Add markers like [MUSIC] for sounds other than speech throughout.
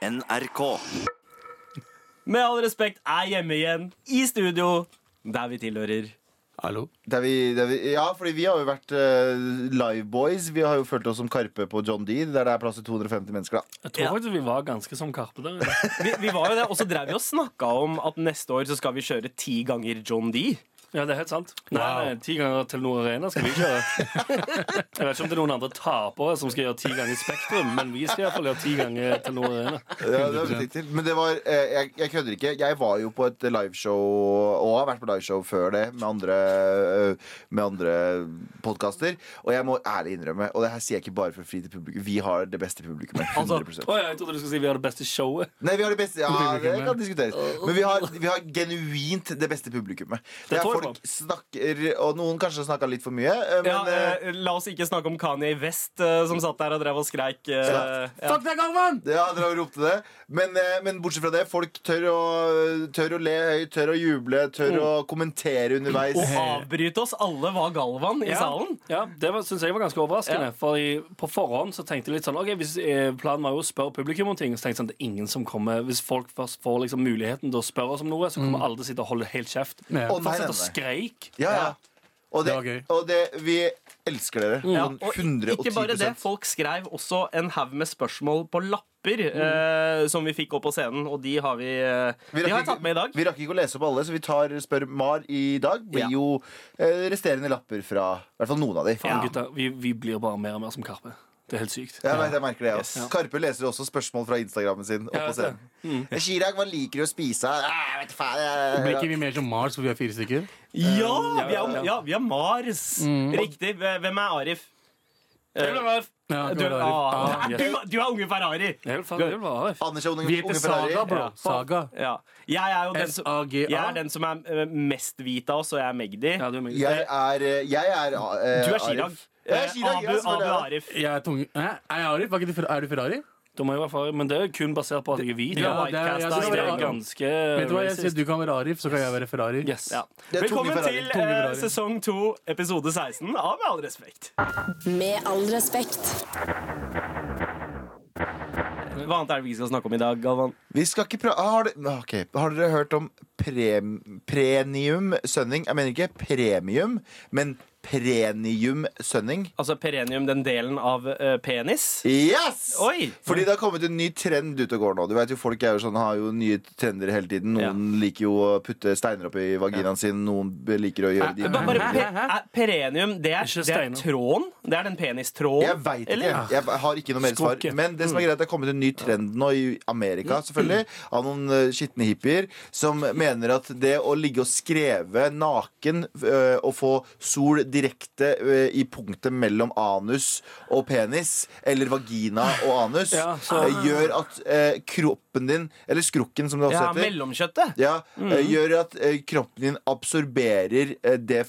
NRK. Med all respekt er hjemme igjen i studio, der vi tilhører. Hallo? Der vi, der vi, ja, fordi vi har jo vært uh, liveboys. Vi har jo følt oss som Karpe på John D, der det er plass til 250 mennesker. da Jeg tror Ja. faktisk vi var ganske som Karpe der. [LAUGHS] Vi, vi var jo det, Og så drev vi og snakka om at neste år så skal vi kjøre ti ganger John D. Ja, det er helt sant. Nei, Wow. nei, Ti ganger Telenor Arena skal vi kjøre. [LAUGHS] Jeg vet ikke om det er noen andre tapere som skal gjøre ti ganger Spektrum, men vi skal iallfall gjøre ti ganger Telenor Arena. Ja, det var riktig. Men det var eh, jeg, jeg kødder ikke. Jeg var jo på et liveshow, og har vært på liveshow før det, med andre, med andre podkaster. Og jeg må ærlig innrømme, og det her sier jeg ikke bare for å fri til publikum, vi har det beste publikummet. 100% Å, jeg trodde du skulle si vi har det beste showet. Nei, vi har det beste Ja, det kan diskuteres. Men vi har, vi har genuint det beste publikummet. Det Det er tror jeg folk snakker, og noen kanskje snakka litt for mye, eh, men Ja, eh, eh, la oss ikke snakke om Kanye West, eh, som satt der og drev og skreik. eh, Ja. ja. Fuck deg, Galvan! Ja, dere har ropt det. Men, eh, men bortsett fra det, folk tør å, tør å le høyt, tør å juble, tør å kommentere underveis. Og avbryte oss alle var Galvan i Ja. salen. Ja, Det syns jeg var ganske overraskende. Ja. For i, på forhånd så tenkte jeg litt sånn Ok, hvis Planen var jo å spørre publikum om ting. Så tenkte jeg sånn, det er ingen som kommer Hvis folk først får liksom muligheten til å spørre oss om noe, så kommer alle til å sitte og holde helt kjeft. Ja. Å, nei, nei, nei. Skreik. Ja, ja. Og det, Det var gøy. og det, vi elsker dere. Ja, Sånn og 110 ikke bare det, folk skrev også en haug med spørsmål på lapper eh, som vi fikk opp på scenen, og de har vi, eh, Vi de har ikke- tatt med i dag. Vi rakk ikke å lese opp alle, så vi tar Spør Mar i dag. Blir Ja. jo eh, resterende lapper fra i hvert fall noen av de. Faen, gutta, vi, vi blir bare mer og mer som Karpe. Det er helt sykt. Jeg, vet, jeg merker det. Yes. Karpe leser også spørsmål fra Instagrammen sin. Opp Ja, på jeg vet. Chirag, hva liker du å spise? Ah, jeg vet faen, jeg- Blir ikke vi mer som Mars, for vi er fire stykker? Ja, vi er, ja. ja, vi er Mars. Riktig. Hvem er Arif? Jeg vil være Arif. Ja, Du, er, ah, Ah, du, du er unge Ferrari. Jeg vil fa- jeg vil være Anders er unge, Vi heter unge Ferrari. Saga, bro. Saga. Ja. Jeg er jo den som, jeg er den som er eh, mest hvit av oss, og jeg er Magdi. Ja, er. Jeg er, eh, jeg er eh, Du er Chirag. Arif. Jeg er Eh, Abu, Abu er. Arif. Jeg er tunge... Hæ? Er jeg Arif? Ikke du Fer- Er du Ferrari? Da må jeg være Arif. Men det er kun basert på at jeg er hvit. Er Ja, det er- jeg synes Det er ganske Vet du hva, jeg sier. Du kan være Arif, så kan jeg være Ferrari. Yes. Ja. Det er tunge Velkommen Ferrari. til Tunge eh, Ferrari. sesong to, episode 16 av Med all respekt. Med all respekt. Hva annet er det vi skal snakke om i dag, Galvan? Vi skal ikke pra har, det, ok, har dere hørt om prem premium sønning? Jeg mener ikke premium, men premium sønning. Altså perenium, den delen av eh, penis? Yes! Oi! Fordi det har kommet en ny trend ut og går nå. Du vet jo, Folk er jo sånn, har jo nye trender hele tiden. Noen liker jo å putte steiner opp i vaginaen sin. Noen liker å gjøre det. Ba- Bare pe er perenium, det er, Ikke det er steiner. tråden? Det er den penistråden? Jeg veit ikke. Eller? Jeg har ikke noe mer svar. Men det som er greit, det er kommet en ny trend nå i Amerika, selvfølgelig, av noen eh, skitne hippier, som mener at det å ligge og skreve naken eh, og få sol direkte eh, i punktet mellom anus og penis, eller vagina og anus, [LAUGHS] Ja, så- eh, gjør at eh, kroppen din, eller skrukken som det også Ja, heter mellomkjøttet. ja, mm. gjør at kroppen din absorberer det,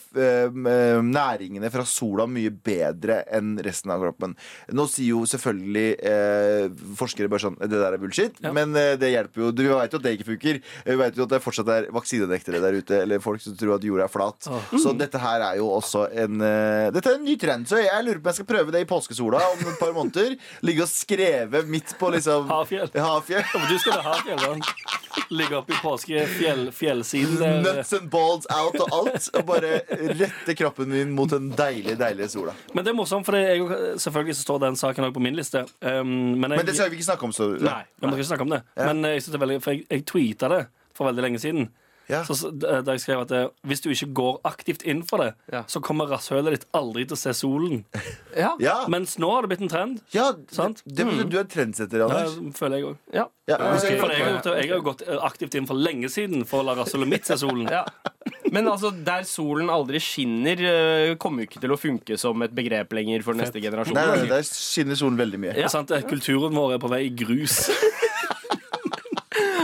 næringene fra sola mye bedre enn resten av kroppen. Nå sier jo selvfølgelig eh, forskere bare sånn Det der er bullshit, men eh, det hjelper jo. Du vet jo at det ikke funker. Vi vet jo at det fortsatt er vaksinenektere der ute, eller folk som tror at jorda er flat. Så dette her er jo også en uh, Dette er en ny trend, så jeg lurer på om jeg skal prøve det i påskesola om et par måneder. Ligge og skreve midt på liksom Hafjell. Hafjell. Ja, Du skal ha Hafjell. Ligge oppe i påske fjell. Nuts and balls out og alt. Og bare rette kroppen min mot den deilige, deilige sola. Men det er morsomt, for jeg, selvfølgelig så står den saken òg på min liste. Um, men jeg, Men det skal vi ikke snakke om. Så, Nei. Vi må ikke snakke om det. Men eh, jeg, det veldig, for jeg, jeg tweeta det for veldig lenge siden. Ja. Så, da jeg skrev at det, Hvis du ikke går aktivt inn for det, Ja. så kommer rasshølet ditt aldri til å se solen. [LAUGHS] Ja. Ja, Mens nå har det blitt en trend. ja Sant? det, det, du er trendsetter, Det Anders. føler jeg òg. Ja. Jeg- har, det- jo gått eh, aktivt inn for lenge siden for å la rasshølet mitt se solen. [LAUGHS] Ja. Men altså, der solen aldri skinner, eh, kommer jo ikke til å funke som et begrep lenger for neste generasjon. Nei, nei, der skinner solen veldig mye. Ja, sant, Kulturen vår er på vei i grus. [LAUGHS]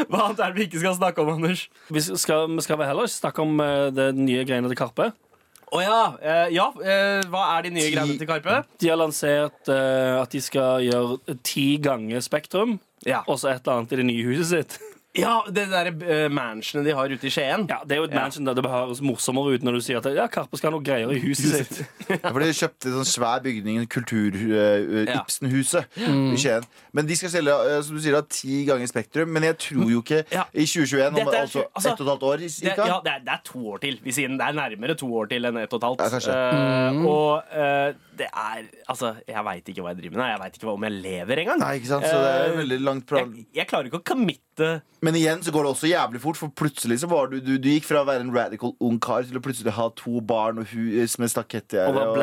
[LAUGHS] Hva annet er det vi ikke skal snakke om, Anders? Vi skal, vi skal vi heller ikke snakke om eh, det nye greiene til Karpe. Å ja. eh, ja eh, hva er de nye greiene til Karpe? De har lansert eh, at de skal gjøre ti ganger Spektrum, Ja. og så et eller annet i det nye huset sitt. Ja, det der uh, mansionet de har ute i Skien. Ja, Det er jo et mansion der det høres morsommere ut når du sier at ja, Karpe skal ha noe greier i huset sitt. Ja, for De kjøpte en sånn svær bygning, Kultur uh, Ja. mm. i Skien. Men de skal selge uh, som du sier, da, ti ganger Spektrum. Men jeg tror jo ikke Ja. i 2021, om er- altså altså, ett og et halvt år Det, cirka. ja, det er, det er to år til. Vi sier det er nærmere to år til enn ett og et halvt. Ja, kanskje. Mm. og eh, det er Altså, jeg veit ikke hva jeg driver med. Jeg veit ikke om jeg lever engang. Nei, ikke sant? Så det er Eh, veldig langt fra jeg, jeg klarer ikke å committe Men igjen så går det også jævlig fort, for plutselig så var du, du, du gikk fra å være en radical ung kar til å plutselig ha to barn og hus med stakettgjerde Og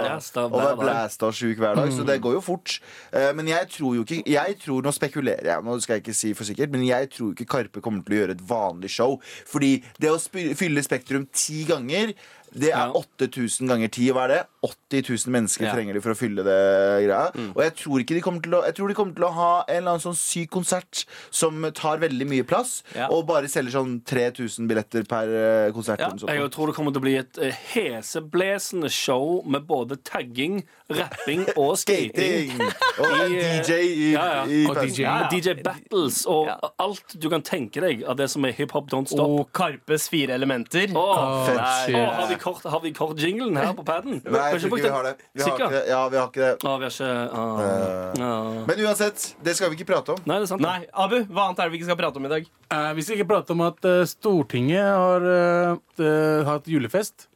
og være blæsta og sjuk hver dag. Så det går jo fort. Eh, Men jeg tror jo ikke Jeg tror, Nå spekulerer jeg, nå skal jeg ikke si for sikkert, men jeg tror ikke Karpe kommer til å gjøre et vanlig show. Fordi det å fylle Spektrum ti ganger det er 8000 ganger 10. Hva er det? 80 000 mennesker Ja. trenger de for å fylle det greia. Og jeg tror ikke de kommer til å Jeg tror de kommer til å ha en eller annen sånn syk konsert som tar veldig mye plass, Ja. og bare selger sånn 3000 billetter per eh, konsert. Ja. Jeg tror det kommer til å bli et eh, heseblesende show med både tagging, rapping og [LAUGHS] skating. Skating! Og I, eh, DJ i, ja, ja. i Og. DJ. DJ battles og Ja. alt du kan tenke deg av det som er hiphop don't stop. Og Karpes fire elementer. Oh, Fett. Kort, har vi kort jinglen her på paden? [LAUGHS] Nei, jeg tror ikke vi har det. Vi har ikke det. Ja, vi har ikke det. Ah, vi har ikke ah, ah. Men uansett, det skal vi ikke prate om. Nei, det er sant. Nei, Abu, hva annet er det vi ikke skal prate om i dag? Eh, vi skal ikke prate om at uh, Stortinget har uh, hatt julefest.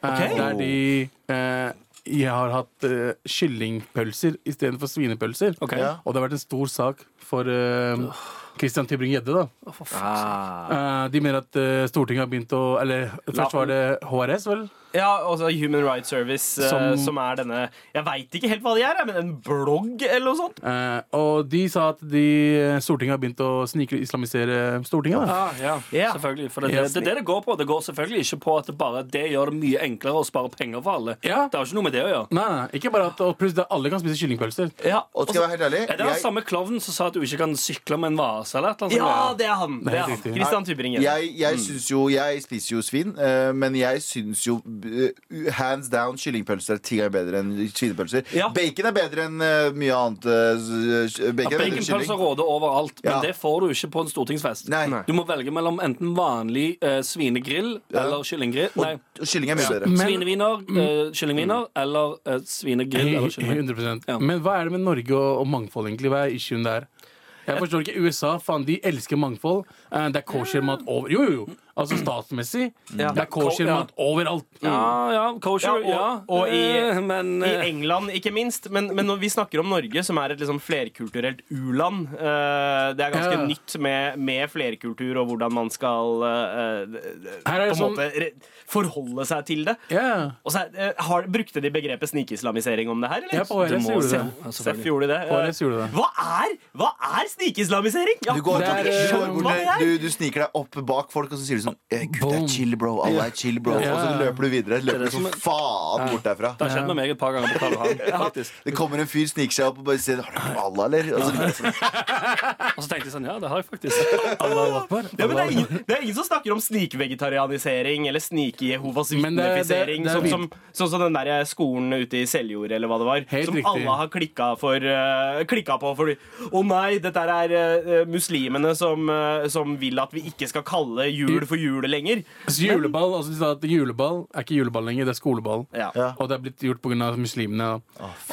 Okay. Ok. Der de uh, jeg har hatt uh, kyllingpølser istedenfor svinepølser. Okay. Ja. Og det har vært en stor sak for uh, Christian Tybring-Gjedde. da Oh, for faen. Eh, De mener at eh, Stortinget har begynt å Eller først var det HRS, vel? Ja, altså Human Rights Service, som, som, Som- er denne Jeg veit ikke helt hva de er, men en blogg eller noe sånt? Uh, og de sa at de, Stortinget har begynt å snikislamisere Stortinget. da Ah, ja, yeah. selvfølgelig. For det, det, det er det det går på. Det går selvfølgelig ikke på at det bare det gjør det mye enklere å spare penger for alle. Ja. Det har ikke noe med det å gjøre. Nei, nei, ikke bare at Plutselig alle kan spise kyllingpølser. Ja, Og skal være helt ærlig Er det den jeg, samme klovnen som sa at du ikke kan sykle med en vase? eller et eller annet ja det er han. Det er han. Christian Tybring-Gjedde. jeg, jeg syns jo Jeg spiser jo svin, eh, men jeg syns jo eh, hands down kyllingpølser er ti ganger bedre enn svinepølser. Ja. Bacon er bedre enn uh, mye annet. Uh, bacon Ja, er Baconpølser råder overalt, men Ja. det får du ikke på en stortingsfest. Nei. Nei. Du må velge mellom enten vanlig uh, svinegrill Ja. eller kyllinggrill. Nei, og kylling er mye bedre. Men- svineviner, eh, kyllingviner eller eh, svinegrill eller kylling. 100 Ja. Men hva er det med Norge og, og mangfold, egentlig? Hva er issuen der? Jeg forstår ikke. USA faen, de elsker mangfold. Eh, Det er kosher-mat over Jo, jo, jo. Altså statsmessig. Ja. Det er kosher-mat overalt. Ja, ja, kosher, Ja, ja. og- og i- Eh, men I eh, England, ikke minst. Men, men når vi snakker om Norge, som er et liksom flerkulturelt u-land eh, Det er ganske Ja. nytt med, med flerkultur og hvordan man skal på en sånn- måte re- forholde seg til det. Ja. Og så, har, Brukte de begrepet snikislamisering om det her, eller? Ja, på Det HRS gjorde det. Ja, Seff gjorde det. Gjorde det. Hva er, hva er snikislamisering? Ja, Du, går, Det er, hva det er. Du, du sniker deg opp bak folk, og så sier du sånn eh, Gud, det er chill, bro. Alle er chill, bro. Og så løper du videre. Løper du som er- faen bort derfra. Det har skjedd med meg et par ganger på Karl Johan. [LAUGHS] Det kommer en fyr, sniker seg opp og bare sier Har du Allah, eller? Og så, sånn, Og så tenkte jeg sånn, ja, det har jeg faktisk. [LAUGHS] Allah Akbar. Ja, men det, er ingen, det er ingen som snakker om snikvegetarianisering eller er- er- vitnefisering. er Sånn som, sånn som den der skolen ute i Seljord, eller hva det var. Helt som riktig. alle har klikka, for, uh, klikka på fordi Å nei, dette er uh, muslimene som, uh, som vil at vi ikke skal kalle jul for jul lenger. Så juleball, altså De sa at juleball er ikke juleball lenger, det er skoleball. Ja. Ja. Og det er blitt gjort pga. muslimene.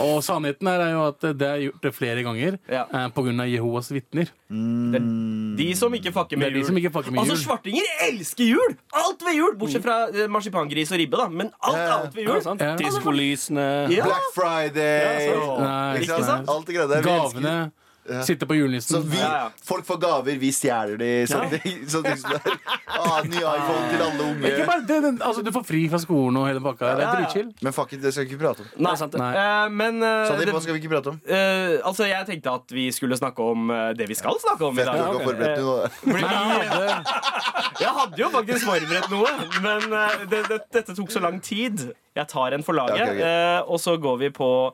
Og sannheten her er jo at det er gjort det flere ganger Ja. eh, pga. Jehovas vitner. De som ikke fucker med jul. ikke fucker med altså, jul. Svartinger elsker jul! Alt ved jul! Bortsett fra eh, marsipangris og ribbe, da. Men alt eh. annet ved jul. Ja, Ja. Diskolysene. Ja. Black Friday! Ja, Nei, Ikke sant? Alt det greia der. vi Sitte på Så julenissen. vi, Ja, ja. folk får gaver, vi stjeler de. Sånn, sånn, ting som det er. ah, ny iPhone til alle unge. Ikke bare det, den, altså, du får fri fra skolen og hele pakka. Det er ja. dritchill. Men fuck it, det skal vi ikke prate om. Nei, sant det. Nei. Eh, men eh, Sandeep, det- hva skal vi ikke prate om? Eh, altså, jeg tenkte at vi skulle snakke om eh, det vi skal snakke om i Fett, du dag. ikke har forberedt noe. Fordi- jeg hadde jo faktisk forberedt noe, men eh, det, det, dette tok så lang tid. Jeg tar en for laget, Ja, ok, ok. eh, og så går vi på eh,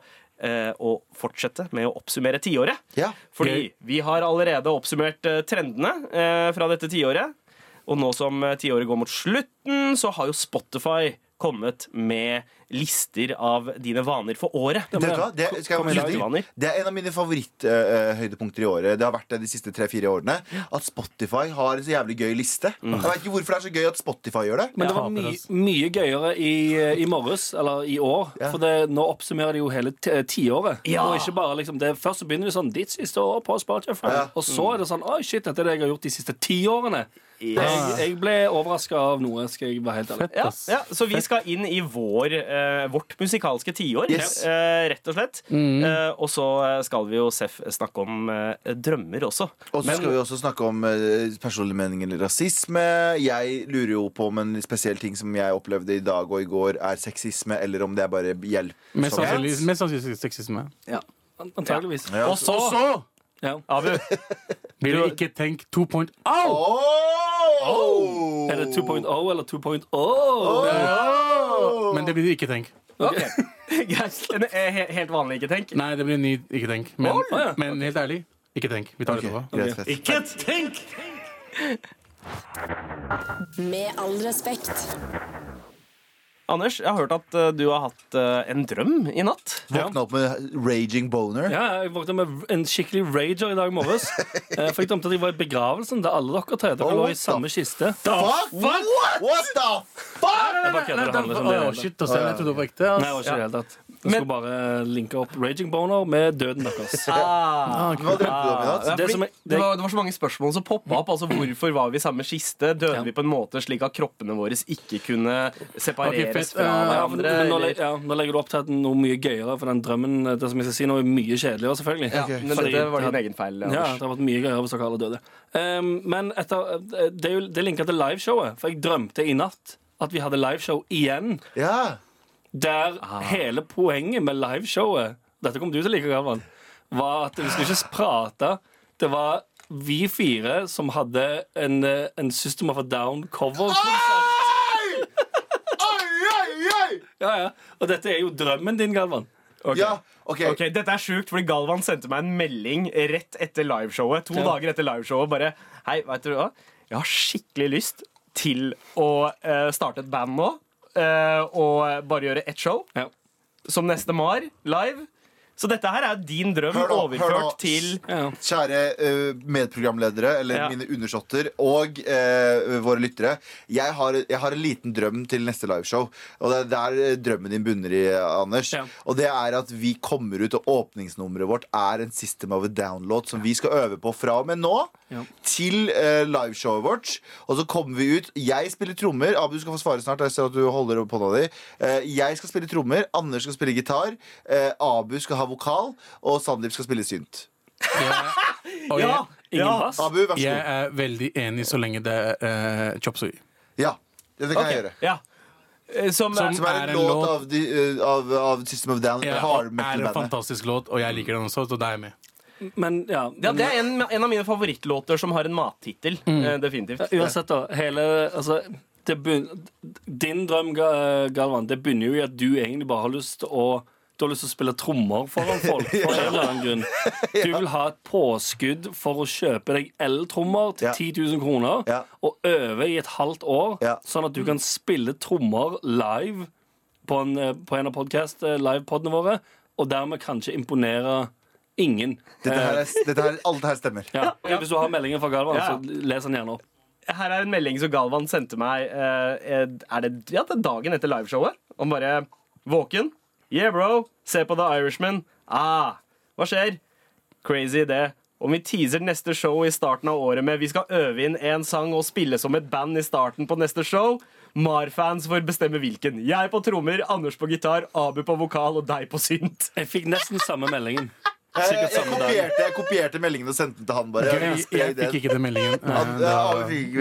å fortsette med å oppsummere tiåret. Ja. Fordi vi har allerede oppsummert eh, trendene eh, fra dette tiåret. Og nå som eh, tiåret går mot slutten, så har jo Spotify kommet med lister av dine vaner for året. Det, det. Det, det er en av mine favoritthøydepunkter i året. Det har vært det de siste tre-fire årene. At Spotify har en så jævlig gøy liste. Mm. Jeg vet ikke hvorfor det er så gøy at Spotify gjør det. Men det var my mye gøyere i, i morges, eller i år. Ja. For det, nå oppsummerer de jo hele ti- tiåret. Ja. Og ikke bare liksom Først så begynner de sånn Ditt siste år på Spotify. Ja. Og så er det sånn Oi, shit, dette er det jeg har gjort de siste ti årene. Yes. Jeg, jeg ble overraska av noe, skal jeg være helt ærlig. Ja, ja, så vi skal inn i vår, eh, vårt musikalske tiår, Yes. eh, rett og slett. Mm. Eh, og så eh, skal vi jo Seff snakke om eh, drømmer også. Og så skal vi også snakke om eh, personlig mening eller rasisme. Jeg lurer jo på om en spesiell ting som jeg opplevde i dag og i går, er sexisme, eller om det er bare hjelp. Mest sannsynlig sexisme. Ja. Antageligvis. Ja. Og så, Ja. Abu, Vil du ikke tenke 2.0? Oh! Er det 2.0 eller 2.0? Men det blir ikke tenk. Okay. [LAUGHS] En, he- helt vanlig ikke tenk. Nei, det blir en ny ikke tenk. Men, Å, ja. men helt ærlig, ikke tenk. Vi tar det etterpå. greit, fett. Ikke tenk! Med all respekt. Anders, jeg har hørt at eh, du har hatt eh, en drøm i natt. Våkna opp med raging boner. Ja, jeg våkna med en skikkelig rager i dag morges. [LAUGHS] Eh, For jeg drømte at jeg var i begravelsen der alle dere tre dere Oh, lå i samme kiste. Fuck! What? What the fuck? Jeg bare kødder, det handler om det. Å, shit, altså, jeg trodde det var ekte. Nei, det var ikke det i hele tatt. Jeg skulle bare linke opp raging boner med døden deres. Ah. Hva drømte du om i natt? Ja, Det det, var, det var så mange spørsmål som poppa opp. Altså, hvorfor var vi i samme kiste? Døde Ja. vi på en måte slik at kroppene våre ikke kunne separere? Fett. fra Eh, Ja, men, hverandre? men nå, ja, nå legger du opp til at noe mye gøyere, for den drømmen det som jeg skal si nå er mye kjedeligere, selvfølgelig. ja, okay. men dette var det din egen feil. Ja, det har vært mye gøyere hvis dere alle døde. Um, men etter, det er jo det linka til liveshowet, for jeg drømte i natt at vi hadde liveshow igjen. Ja. Der hele poenget med liveshowet Dette kom du til å like, Galvan. Var at vi skulle ikke prate. Det var vi fire som hadde en, eh, en System of a Down-cover. Ja, ja. Og dette er jo drømmen din, Galvan. Ja, ok. Ok, Dette er sjukt, fordi Galvan sendte meg en melding rett etter liveshowet. To Ja. dager etter liveshowet. Bare Hei, vet du hva? Jeg har skikkelig lyst til å eh, starte et band nå. eh, og bare gjøre ett show. Ja. Som neste Mar, live. Så dette her er din drøm Hør nå, hør nå. til Ja. Kjære uh, medprogramledere, eller Ja. mine undersåtter, og uh, våre lyttere. Jeg har, jeg har en liten drøm til neste liveshow. Og det er der eh, drømmen din bunner i, Anders. Ja. Og det er at vi kommer ut, og åpningsnummeret vårt er en System of a Download som vi skal øve på fra og med nå Ja. til uh, liveshowet vårt. Og så kommer vi ut. Jeg spiller trommer. Abu skal få svare snart. Jeg ser at du holder opp hånda di. Eh, jeg skal spille trommer. Anders skal spille gitar. Eh, Abu skal ha vokal. Og Sandeep skal spille synt. [LAUGHS] Og Ja! Ingen ja. bass. Abu, vær så jeg god. er veldig enig så lenge det er uh, chop suey. Ja, det kan jeg gjøre. Ja. Eh, Som, Som- Som er en, Er en låt, låt- Av, de, uh, av, av System of Down. Ja, hard er en metal-bandet. fantastisk låt, og jeg liker den også, så da er jeg med. Men ja, ja, men- det er en, en av mine favorittlåter som har en mattittel. eh, definitivt. Uansett, da. Hele Altså det begyn- Din drøm, Ga- Galvan, det begynner jo i at du egentlig bare har lyst til å du har lyst til å spille trommer foran folk. For en eller annen grunn [LAUGHS] Du vil ha et påskudd for å kjøpe deg eltrommer til Ja. 10 000 kroner og øve i et halvt år, sånn at du kan spille trommer live på en, eh, på en av podcast eh, livepodene våre, og dermed kanskje imponere ingen. Dette her er, dette her, alt det her stemmer. Ja. Okay, Hvis du har meldingen fra Galvan, så les den gjerne opp. Her er en melding som Galvan sendte meg eh, Er det, ja, det er dagen etter liveshowet. Om bare Våken? Yeah, bro. Se på The Irishman. Ah, hva skjer? Crazy idé. Om vi teaser neste show i starten av året med vi skal øve inn én sang og spille som et band i starten på neste show Mar-fans får bestemme hvilken. Jeg på trommer, Anders på gitar, Abu på vokal og deg på synt. Jeg fikk nesten samme meldingen. Jeg, jeg, kopierte, jeg kopierte meldingen og sendte den til han. bare Jeg, fikk ikke den meldingen. Eh,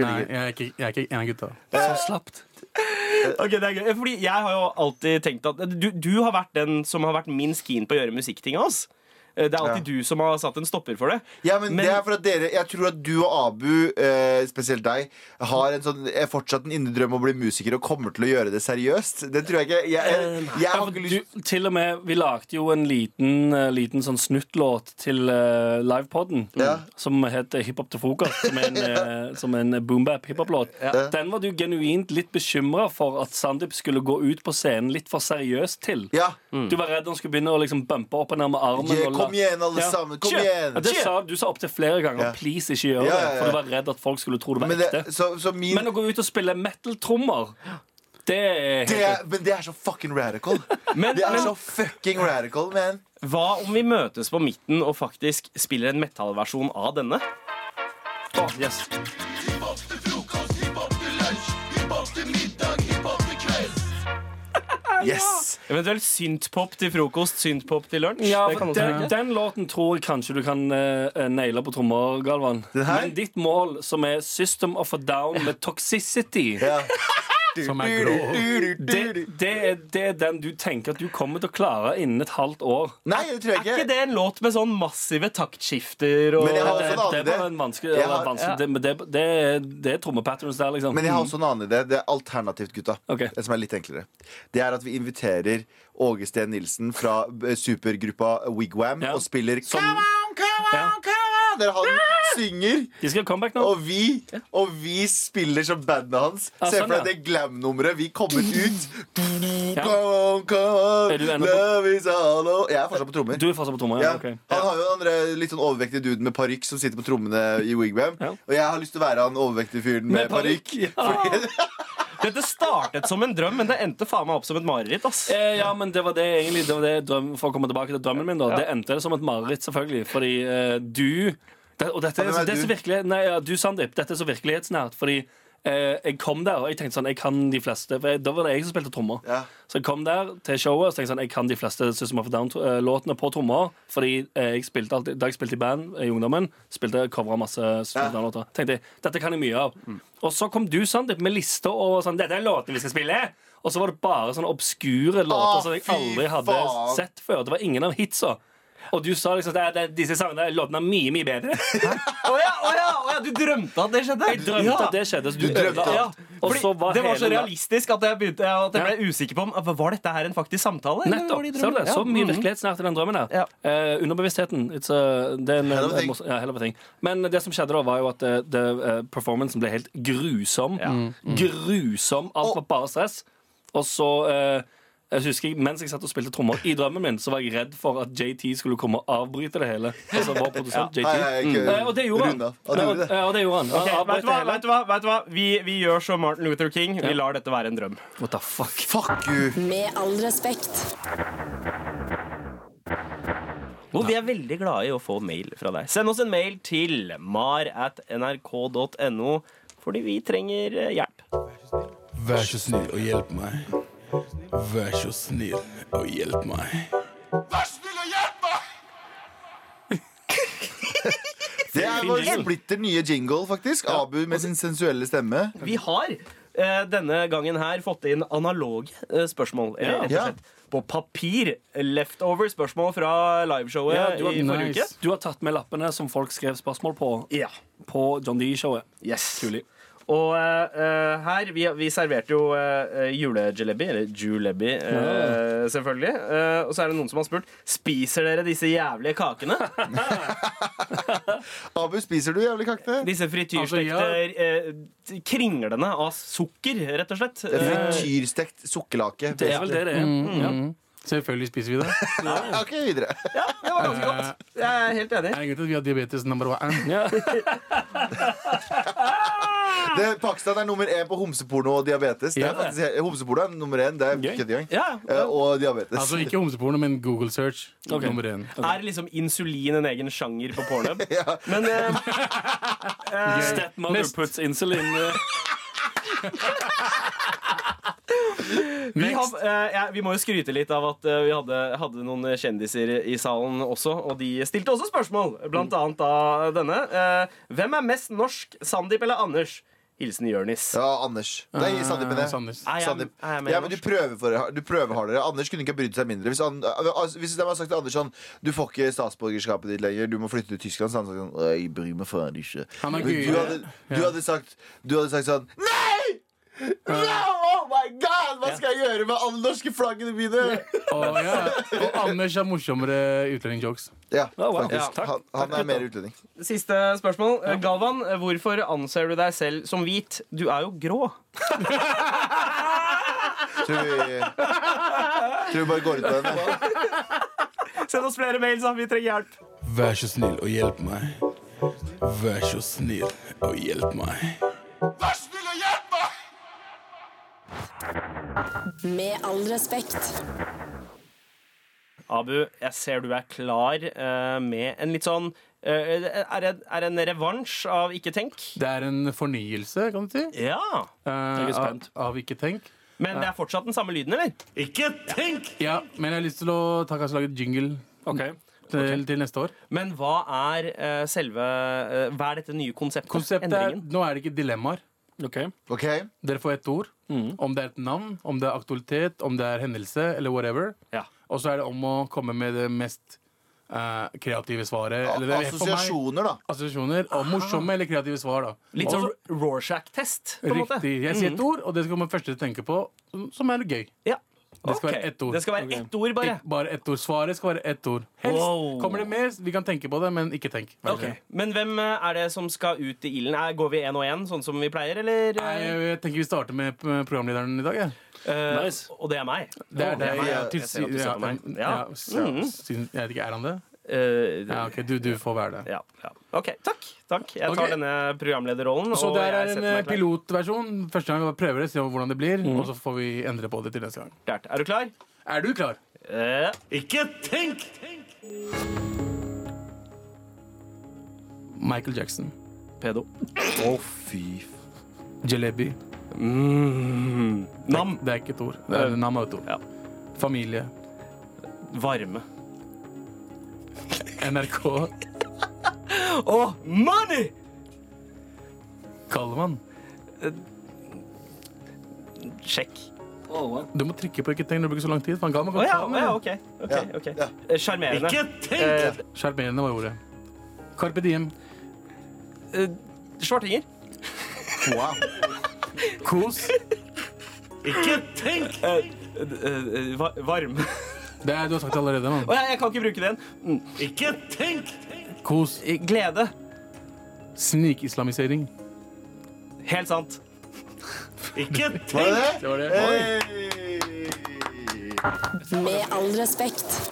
Nei, jeg er ikke, jeg er ikke en av gutta. Så slapt. [LAUGHS] Ok, det er gøy. Fordi jeg har jo alltid tenkt at du, du har vært den som har vært minst keen på å gjøre musikkting av oss. Eh, Det er alltid du som har satt en stopper for det. Ja, men, Men- det er for at dere Jeg tror at du og Abu, eh, spesielt deg, har en sånn er fortsatt en indre drøm om å bli musiker og kommer til å gjøre det seriøst. Det tror jeg ikke. Jeg, jeg, jeg, har ikke lyst Du, til og med, Vi lagde jo en liten, eh, liten sånn snuttlåt til uh, livepoden Ja. som heter Hiphop til frokost. Som er en, [LAUGHS] eh, som en boom-bap hiphop-låt. Den var du genuint litt bekymra for at Sandeep skulle gå ut på scenen litt for seriøst til. Ja. Du var redd han skulle begynne å liksom bumpe opp og ned med armen. Jeg, og kom igjen, alle sammen. Kom igjen. det sa, du sa opptil flere ganger. Please, ikke gjør det. For du var redd at folk skulle tro det var Men, det, ekte. så, så min, Men å gå ut og spille metal-trommer, det er det er, men det er så fucking radical. [LAUGHS] Men, Det er men så fucking radical, man. hva om vi møtes på midten og faktisk spiller en metallversjon av denne? Oh, yes. Yes. Eventuelt syntpop til frokost, syntpop til lunsj. Ja, for den, den låten tror jeg kanskje du kan uh, naile på trommer, Galvan. Men ditt mål, som er System of a Down med Toxicity Ja. [LAUGHS] Som er grå. det, det, er, det er den du tenker at du kommer til å klare innen et halvt år. Nei, det tror jeg Er ikke ikke. det en låt med sånn massive taktskifter og Men jeg har Det, også en det annen er bare idé. en vanskelig, Jeg har- vanskelig det, men det, det, er- det er trommepatterns der, liksom. Men jeg har også en annen idé. Det er alternativt, gutta. Ok. Det som er litt enklere. Det er at vi inviterer Åge Steen Nilsen fra eh, supergruppa Wigwam Ja. og spiller Som- Come on, come on, Ja. come on Der han synger. De skal comeback nå. Og vi, og vi spiller som bandet hans. Ah, Se sånn, for ja. deg det glam-nummeret. Vi kommer ut. Ja. Come on, come on, Er du ennå på- love is all over Jeg er fortsatt på trommer. Du er fortsatt på trommer? Ja. Ja. ok. Han har jo den andre litt sånn overvektige duden med parykk som sitter på trommene i Wigwam. Ja. Og jeg har lyst til å være han overvektige fyren med, Med parykk. ja. [LAUGHS] Dette startet som en drøm, men det endte faen meg opp som et mareritt. ass Eh, ja, men det var det egentlig det var det drøm, For å komme tilbake til drømmen min, da. Det endte som et mareritt, selvfølgelig. Fordi eh, du det, Og dette er, Ja, er det er så virkelig Nei, ja, du, Sandeep. Dette er så virkelighetsnært. Fordi eh, jeg kom der, og jeg tenkte sånn Jeg kan de fleste. For jeg, da var det jeg som spilte trommer. Ja. Så jeg kom der til showet og så tenkte jeg sånn Jeg kan de fleste System of Down-låtene på trommer. Fordi eh, jeg spilte alltid Da jeg spilte i band i ungdommen, spilte covra masse System of Down-låter. Tenkte jeg, Dette kan jeg mye av. Og så kom du, Sandeep, med lista over sånn Dette er låtene vi skal spille. Og så var det bare sånne obskure låter Å, som jeg aldri hadde faen. sett før. Det var ingen av hitsa. Og du sa liksom at det- det- disse sangene låtene er mye, mye bedre. Å ja, å ja, å ja, du drømte at det skjedde? Jeg drømte ja. at det skjedde. Så du, Du drømte alt. Og Fordi så var det var så realistisk at jeg, begynte, at jeg ble usikker på om Var dette her en faktisk samtale. Nettopp. De i Ser du det? Så mye mhm. virkelighetsnært i den drømmen der. Ja. Eh, underbevisstheten. It's a, det er en, Hell of a thing. ja, hell of a thing. Men det som skjedde da, var jo at uh, det, eh, performancen ble helt grusom. Grusom. Alt var bare stress. Og så eh, jeg husker Mens jeg satt og spilte trommer i drømmen min, Så var jeg redd for at JT skulle komme og avbryte det hele. Altså vår produsent JT. Nei, jeg ikke Eh, og det gjorde han. Og. Ja, det. Ja, og det gjorde han. Okay, Han vet, du hva, vet, du hva, vet du hva? Vi, vi gjør som Martin Luther King. Vi lar dette være en drøm. What the fuck? Fuck you. Med all respekt. Og vi er veldig glade i å få mail fra deg. Send oss en mail til mar at nrk.no, fordi vi trenger hjelp. Vær så snill og hjelp. Vær så snill og hjelp meg. Vær så snill og hjelp meg. Det er vår splitter nye jingle, faktisk. Abu med sin sensuelle stemme. Vi har eh, denne gangen her fått inn analoge eh, spørsmål. Eller rett og Ja. slett på papir. Leftover spørsmål fra liveshowet Ja, du har- i forrige Nice. uke. Du har tatt med lappene som folk skrev spørsmål på Ja. på John D-showet. Yes. Kulig. Og uh, her Vi, vi serverte jo uh, julejalebi, eller julebi, eh, selvfølgelig. Uh, og så er det noen som har spurt Spiser dere disse jævlige kakene. [LAUGHS] Abu, spiser du jævlige kakene? Disse frityrstekte eh, kringlene av sukker, rett og slett. Det er Eh, Frityrstekt sukkerlake. Det er vel det det er. Ja. Mm. Selvfølgelig spiser vi det. [LAUGHS] Ok, videre. ja, det var ganske godt. Jeg er helt enig. Er det grunn til at vi har diabetes number one? [LAUGHS] [LAUGHS] Det, Pakistan er nummer én på homseporno og diabetes. Det er faktisk, homseporno er nummer én. Det er Gøy. kødd. Ja, Eh, Og diabetes. Altså ikke homseporno, men Google search. Okay. Nummer én. Er liksom insulin en egen sjanger på Pornhub? [LAUGHS] Ja. Men [LAUGHS] uh, Stepmother Nest. puts insulin eh, vi, har, eh, ja, vi må jo skryte litt av at eh, vi hadde, hadde noen kjendiser i salen også, og de stilte også spørsmål. Blant annet av denne. Eh, hvem er mest norsk, Sandeep eller Anders? Hilsen Jørnis. Ja, Anders. Nei, Sandeep, mener jeg. Ja, men du prøver, for, du prøver hardere. Anders kunne ikke ha brydd seg mindre. Hvis, han, altså, hvis de hadde sagt til Anders sånn Du får ikke statsborgerskapet ditt lenger, du må flytte til Tyskland, så hadde han sagt sånn Jeg bryr meg faen ikke. Du, hadde, du, hadde sagt, du hadde sagt sånn Nei! No! Oh my god! Hva skal jeg gjøre med alle norske flaggene mine? Oh, ja. og Anders har morsommere utlendingjokes. Ja, oh, wow. faktisk. Ja. Han, han er mer utlending. Siste spørsmål. Galvan, hvorfor anser du deg selv som hvit? Du er jo grå. [LAUGHS] Tror vi, tror vi bare går ut av den. Send oss flere mails, da. Vi trenger hjelp. Vær så snill og hjelp meg. Vær så snill og hjelp meg. Vær snill og hjelp meg! Med all respekt. Abu, jeg ser du er klar uh, med en litt sånn uh, Er det er det en revansj av Ikke tenk? Det er en fornyelse, kan du si, Ja. Uh, av, av Ikke tenk. Men det er fortsatt den samme lyden, eller? Ikke tenk! Ja, men jeg har lyst til å ta, kanskje lage et jingle Okay. til, til neste år. Men hva er uh, selve uh, Hva er dette nye konseptet? Konseptet er? Nå er det ikke dilemmaer. Ok OK. Dere får ett ord. Om det er et navn, om det er aktualitet, om det er hendelse eller whatever. Ja. Og så er det om å komme med det mest uh, kreative svaret. eller det er for meg- Assosiasjoner, da. Assosiasjoner og morsomme eller kreative svar. da Litt som sånn så- Rorschach-test. Riktig. Jeg sier et ord, og det skal man først tenke på, som- som er gøy. Ja. Det skal okay. være ett ord. Det skal være ett ord, bare. Bare ett ord. Svaret skal være ett ord. Helst Wow. kommer det mer. Vi kan tenke på det, men ikke tenk. Vær så Ok. snill. Men hvem eh, er det som skal ut i ilden? Er, går vi én og én, sånn som vi pleier, eller? Nei, jeg, jeg tenker vi starter med programlederen i dag. Ja. Uh, Nice. Og det er meg. Det er det deg. jeg- jeg jeg, jeg, jeg, jeg, jeg, jeg, s- siden- Jeg vet ikke, er han det? Eh, Ja, ok, du, du får være det. ja, ja. OK, takk. takk. Jeg tar okay. denne programlederrollen. Så det er en eh, pilotversjon. Første gang vi prøver det, se hvordan det blir, og så får vi endre på det til neste gang. Klart. Er du klar? Er du klar? Uh, Ikke tenk! Michael Jackson. pedo. Å, fy Jalebi. Mm. Nam. Det er ikke et ord. Det er nam er et ord. Ja. Familie. Varme. NRK. og money! Kallemann. Sjekk. Du må trykke på ikke tenk, når du bruker så lang tid. Faen, Kallemann Å kan ja, ta å ja. OK. ok, Ja, ok. ja. Eh, Sjarmerende. Ikke tenk! Eh, Sjarmerende var ordet. Carpe diem. eh, Svartinger. Wow. Kos. Ikke tenk! Eh, eh, eh, va- varme. Det er, du har sagt det allerede, mann. Å ja, jeg kan ikke bruke den. Mm. Ikke tenk! Kos. Glede. Snikislamisering. Helt sant. Ikke [LAUGHS] Var det tenk! det? Var det. Hey! Med all respekt.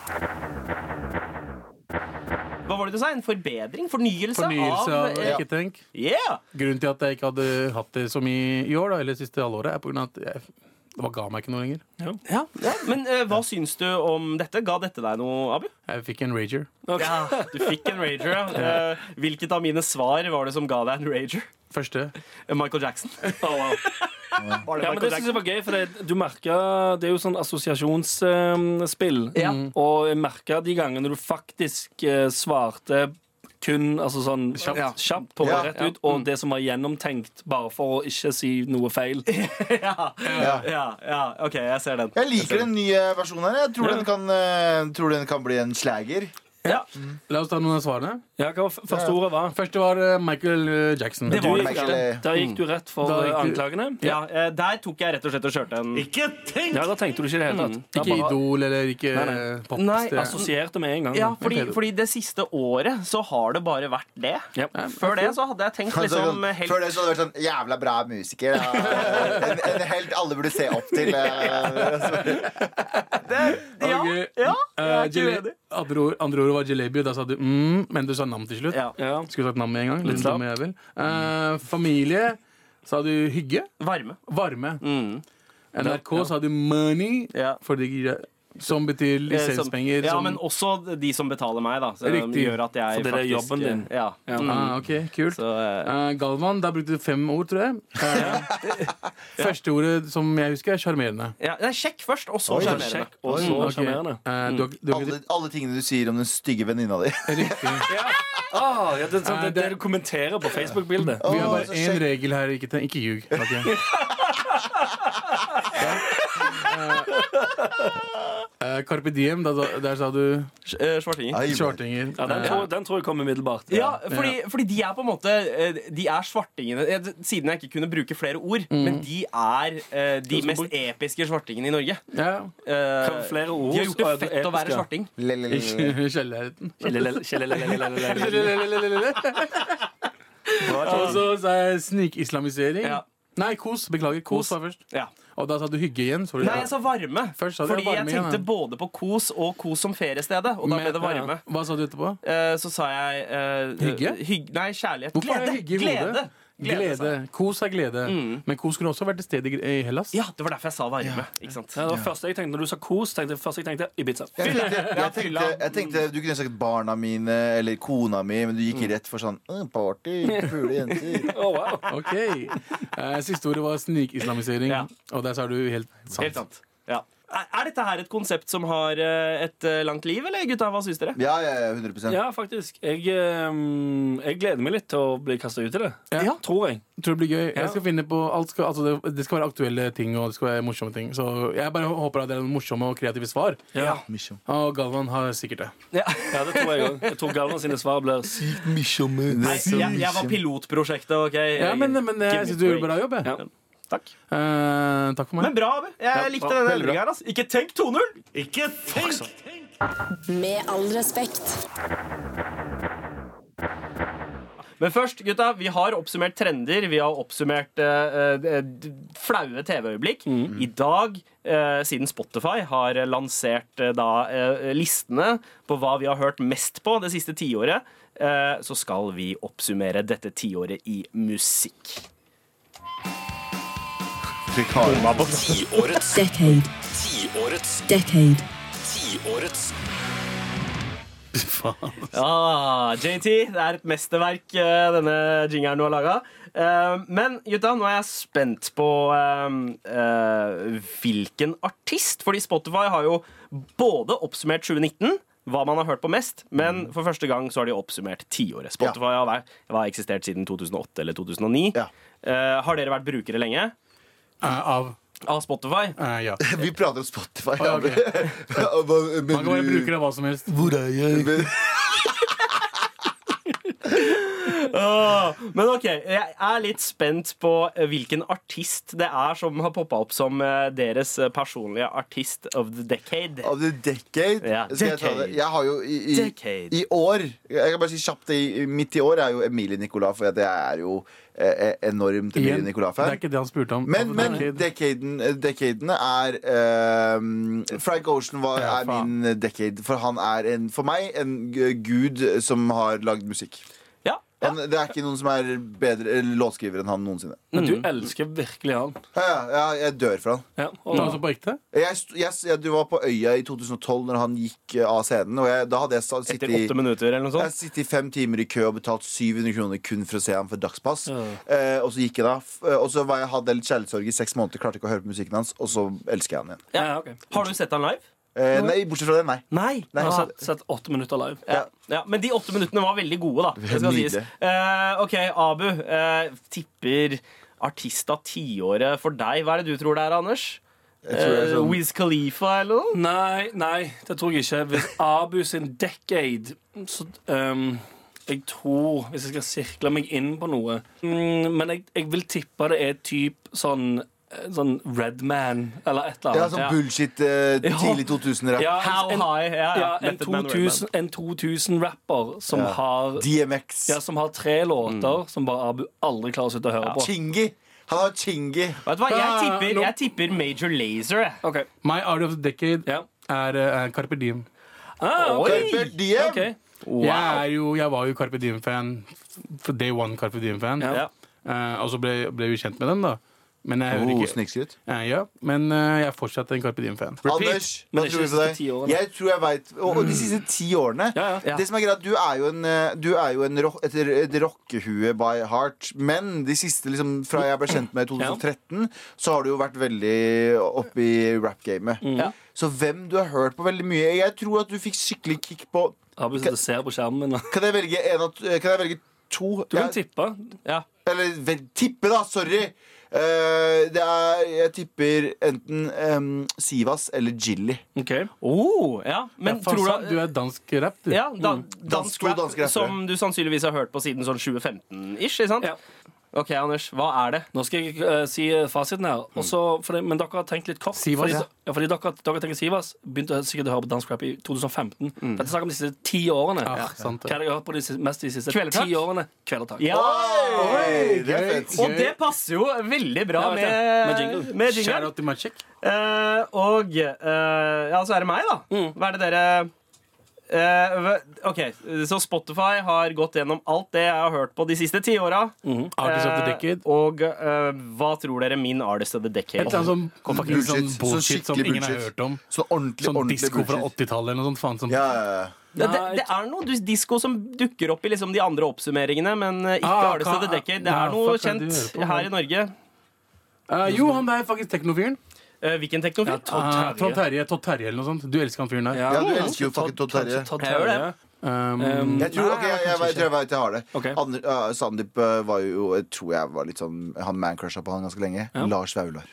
Hva var det du sa? En forbedring? Fornyelse, Fornyelse av eh, ikke tenk. Yeah! Grunnen til at jeg ikke hadde hatt det så mye i år, da, eller siste halvåret, er på grunn av at jeg, det bare ga meg ikke noe lenger. Ja, ja. Men uh, hva syns du om dette? Ga dette deg noe, Abu? Jeg fikk en rager. Ja, Du fikk en rager, ja. Uh, hvilket av mine svar var det som ga deg en rager? Første. Eh, Michael Jackson. [LAUGHS] Oh, det Ja, men Michael det synes jeg var gøy, for det, du merker, det er jo sånn assosiasjonsspill. Ja. Og jeg merka de gangene du faktisk svarte kun altså sånn Kjapt. kjapt, på Ja. rett ut, og det som var gjennomtenkt, bare for å ikke si noe feil. [LAUGHS] ja. Ja. ja, ja, OK, jeg ser den. Jeg liker den nye versjonen her. Jeg tror, Ja. den kan, uh, tror den kan bli en slager. Ja. La oss ta noen av svarene. Ja, hva var første ordet var? Første var eh, Michael eh, Jackson. Det var det gikk, der gikk du rett for Da eh, gikk du- anklagene. Ja, eh, Der tok jeg rett og slett og kjørte en Ikke tenk! Ja, Da tenkte du ikke i det hele tatt. Da Ikke bare Idol eller ikke Nei, nei. eh, Pops. Nei, det er- Assosierte med en gang. Ja, fordi, fordi det siste året så har det bare vært det. Ja. Før det så hadde jeg tenkt [LAUGHS] Altså, liksom helt Før det så hadde det vært sånn jævla bra musiker. Ja. [LAUGHS] En, en helt alle burde se opp til. eh. Ja, Ok. ja, Eh, jeg er ikke jale- uenig. andre, ord, andre ordet var jalebi, og da sa du mm, men du sa navn til slutt. Ja. Ja. Skulle sagt navn med en gang. Litt dumme jævel. Eh, familie sa du hygge. Varme. Varme. Mm. NRK sa du money. Ja. Fordi Som betyr Eh, lisenspenger. Ja, som- men også de som betaler meg, da. Så, Riktig. gjør at jeg det er faktisk jobben din. Ja. Ja. Mm. ah, ok, kult. Så, uh, Galvan, der brukte du fem ord, tror jeg. [LAUGHS] Eh, [LAUGHS] Første ordet som jeg husker, er sjarmerende. ja, er sjekk først, og så sjarmerende. Sjekk, og så Ok. sjarmerende. Du du Alle, alle tingene du sier om den stygge venninna di. [LAUGHS] Riktig. Ah, ja, det, er sånn, det, det du kommenterer på Facebook-bildet. Vi har bare så én regel her. Ikke, ikke ljug. Okay. Ja. Eh, Carpe diem, da, da- der sa du Eh, Svartinger. Ai, svartinger. Ja, den, Eh, tror, den tror jeg kommer umiddelbart. Ja, fordi, fordi de er på en måte eh, De er svartingene eh, Siden jeg ikke kunne bruke flere ord, men de er eh, de mest episke svartingene i Norge. ja. Eh, flere ord de har gjort det er fett å være svarting. Kjellelele- Og så sa jeg snikislamisering. Ja. Nei, kos. Beklager. Kos var først. Ja. Og da sa du hygge igjen. Sorry. Nei, jeg sa varme. Først sa du Fordi varme jeg igjen, tenkte ja. både på kos og kos som feriestedet. Og da Men- ble det varme. Hva sa du etterpå? Eh, så sa jeg eh, Hygge? hygg- nei, kjærlighet. Hvorfor er Glede. hygge i Glede. hodet? Glede, Glede. glede. Kos er glede. Mm. Men kos kunne også vært et sted i Hellas. Ja, det var derfor jeg sa varme. Ikke sant? Ja, det var første jeg tenkte, Når du sa kos, tenkte jeg først jeg tenkte Ibiza. Jeg tenkte, jeg, [LAUGHS] tenkte, jeg tenkte du kunne sagt barna mine eller kona mi, men du gikk rett for sånn «Å, Party, pule jenter. [LAUGHS] Oh, wow. Ok eh, Siste ordet var snikislamisering. Ja. Og der sa du helt sant. Helt sant. Ja. Er dette her et konsept som har eh, et eh, langt liv, eller gutta? Hva syns dere? Ja, ja, ja, 100% Ja, faktisk. Jeg, ehm, jeg gleder meg litt til å bli kasta ut i det. Ja. Tror jeg. Tror det blir gøy. Jeg skal finne på alt skal, altså det, det skal være aktuelle ting og det skal være morsomme ting. Så jeg bare håper at det er noen morsomme og kreative svar. Ja, ja. Og Galvan har sikkert det. Ja. ja det tror jeg òg. Jeg tror Galvan sine svar blir sykt morsomme. Jeg, jeg var pilotprosjektet, OK? Ja, men, men jeg syns du gjorde bra jobb. Jeg. Ja. Takk. Eh, takk for meg. Men bra, Abu. Jeg likte bra. denne Veldig endringa her. Altså. Ikke tenk 2-0! Ikke tenk! Med all respekt. Men først, gutta, vi har oppsummert trender. Vi har oppsummert eh, eh, d- flaue TV-øyeblikk. I dag, eh, siden Spotify har lansert eh, da eh, listene på hva vi har hørt mest på det siste tiåret, eh, så skal vi oppsummere dette tiåret i musikk. Tiårets Decade. Tiårets Decade. Tiårets Ah, JT, det er et mesterverk eh, denne jingeren du har laga. men gutta, nå er jeg spent på eh, eh, hvilken artist. Fordi Spotify har jo både oppsummert 2019, hva man har hørt på mest, men for første gang så har de oppsummert tiåret. Spotify har, har eksistert siden 2008 eller 2009. Ja. Eh, har dere vært brukere lenge Eh, av av Spotify? Uh, Ja. [LAUGHS] Vi prater om Spotify. ja, ok. men, Man kan være bruker av hva som helst. Hvor er jeg? Men- men ok, jeg er litt spent på eh, hvilken artist det er som har poppa opp som eh, deres eh, personlige artist of the decade. Of the decade? Ja, Skal jeg ta det? Jeg har jo i, i, i år Jeg kan bare si kjapt det, Midt i år er jo Emilie Nicolas, for jeg er jo enormt Emilie Igjen, det er ikke det han spurte om. Men, men decaden, decadene er eh, Frank Ocean var, er min decade. For han er en, for meg en gud som har lagd musikk. Ja, ja. Han, det er ikke noen som er bedre låtskriver enn han noensinne. Men du elsker virkelig han. Ja, ja, ja, jeg dør for han. Ja, og, så på ekte? Jeg, jeg, jeg, du var på Øya i 2012 når han gikk eh, av scenen. Og jeg, da hadde jeg sa- Etter i åtte minutter eller noe jeg har sittet i fem timer i kø og betalt 700 kroner kun for å se ham for dagspass. Ja. Eh, og så gikk jeg da. F- eh, Og så var jeg, hadde jeg litt kjærlighetssorg i seks måneder, klarte ikke å høre på musikken hans, og så elsker jeg han igjen. ja, ok. Har du sett han live? Eh, nei, bortsett fra det, nei. Nei. Nei, Jeg har sett, sett åtte minutter live. ja. Ja, men de åtte minuttene var veldig gode, da. Det skal sies. Eh, OK, Abu. eh, tipper artist av tiåret for deg. Hva er det du tror det er, Anders? Sånn... Eh, sånn- Wiz Khalifa eller noe? Nei, nei, det tror jeg ikke. Hvis Abu sin decade så, um, Jeg tror Hvis jeg skal sirkle meg inn på noe mm, Men jeg, jeg vil tippe det er typ sånn Sånn Redman eller et eller Ja, sånn bullshit eh, tidlig 2000-rapp. Ja, How en, high? Ja, ja. en 2000-rapper 2000-rapper som, Ja. har DMX. ja, som har tre låter som bare Abu aldri klarer å slutte å høre på. Chingy. Han har Chingy. Vet du hva, jeg Ah, tipper, jeg tipper Major Lazer. Okay. My Art of the Decade yeah. er, eh, er Carpe Diem. ah, ok. Carpe Diem. Ok. Jeg, er jo, jeg var jo Carpe Diem-fan. Day one Carpe Diem-fan. Ja. Eh, og så ble, ble vi kjent med dem, da. Men jeg hører ikke Snikskryt. Eh, Ja, men eh, jeg er fortsatt en Carpe Diem-fan. Anders, Men hva tror de du på siste deg? ti årene. Jeg tror jeg vet, og, og de siste ti årene Ja, ja. Det som er greit, Du er jo, en, eh, du er jo en ro et, et rockehue by heart. Men de siste, liksom, fra jeg ble kjent med i 2013, så har du jo vært veldig oppe i rap-gamet. Mm. Så hvem du har hørt på veldig mye Jeg tror at du fikk skikkelig kick på sitter og ser på skjermen min. Kan jeg velge, en av, kan jeg velge to? Du kan Ja, tippe. Ja. Eller vel, tippe, da! Sorry! Eh, det er, jeg tipper enten um, Sivas eller Jilly. Okay. Oh, ja. Men ja, tror du du er dansk rap, du. ja, da, Dansk- dansk rap, dansk rap, som du sannsynligvis har hørt på siden sånn 2015-ish. ikke sant? Ja. Ok, Anders, hva er det? Nå skal jeg eh, si fasiten her. Også, fordi, men dere har tenkt litt kort. Sivas, fordi, ja. ja, fordi dere, dere tenker Sivas begynte sikkert å høre på dansk rap i 2015. Dette er snakk om de siste ti årene. Ja, sant Hva det. har hørt på de, siste- mest de siste Kvelertak? ti årene? Kvelertak. Ja! Oi, det er fett. Og det passer jo veldig bra Ja, vet med, jeg. Med jingle. med Shout jingle. out til Magic. Eh, og eh, ja, så er det meg, da. Mm. Hva er det dere eh, hva- OK, så Spotify har gått gjennom alt det jeg har hørt på de siste ti åra. Mm -hmm. uh, og uh, hva tror dere min Artist of the Et Decade eller annet sånn Bullshit. sånn bullshit så som ingen ingen har hørt om. Så ordentlig, Sånn ordentlig disko fra 80-tallet eller noe sånt. Faen, som Ja, ja, ja. Det, det, det er noe dis- disko som dukker opp i liksom de andre oppsummeringene, men eh, ikke Ah, Artist of the Decade. Det er noe kjent på? her i Norge. Eh, jo, han der er faktisk teknofyren. Eh, hvilken Ja, teknofil? Todd Uh, Todd Terje. Todd Terje eller noe sånt. Du elsker han fyren der. Ja, du elsker jo fucking Todd Terje. Todd Jeg tror det. Terje. Um, Um, Jeg tror, ok, jeg, jeg, jeg, jeg vet jeg har det. Okay. Ander, uh, Sandeep uh, var jo Jeg tror jeg var litt sånn Han mancrusha på han ganske lenge. Lars Vaular.